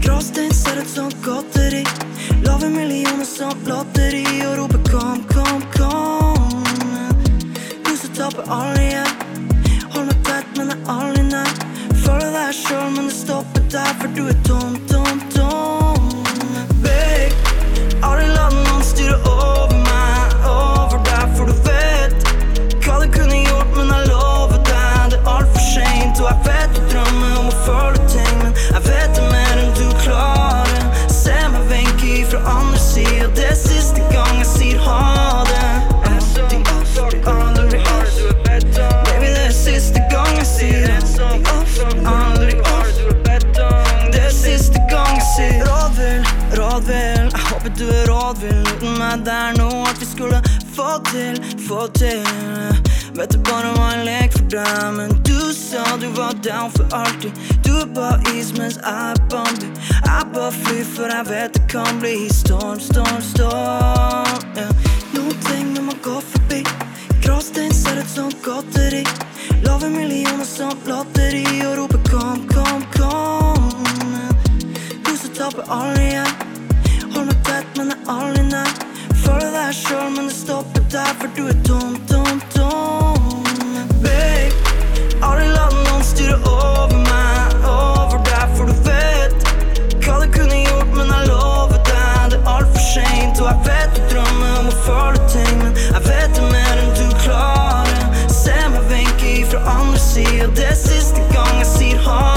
Gråstein ser ut som godteri Lave millioner som lotteri Og roper kom, kom, kom Huset taper aldri igjen Hold meg tett, men er aldri nær Føler deg selv, men det stopper der For du er meg der nå At vi skulle få til, få til Vet det bare var en lek for deg Men du sa du var down for alltid Du er bare is mens jeg er Bambi Jeg bare flyr for jeg vet det kan bli storm, storm, storm yeah. Noen ting når man går forbi Gråstein ser ut som godteri Lave millioner som lotteri Og roper kom, kom, kom Huset taper aldri igjen Hold meg tett, men er aldri nær føler deg sjøl, men det stopper der, for du er dum, dum, dum. Babe, aldri la noen styre over meg, over deg, for du vet hva du kunne gjort, men jeg lover deg, det er altfor seint, og jeg vet du drømmer om å føle ting, men jeg vet det mer enn du klarer. Se meg vinke ifra andre sida, det er siste gang jeg sier ha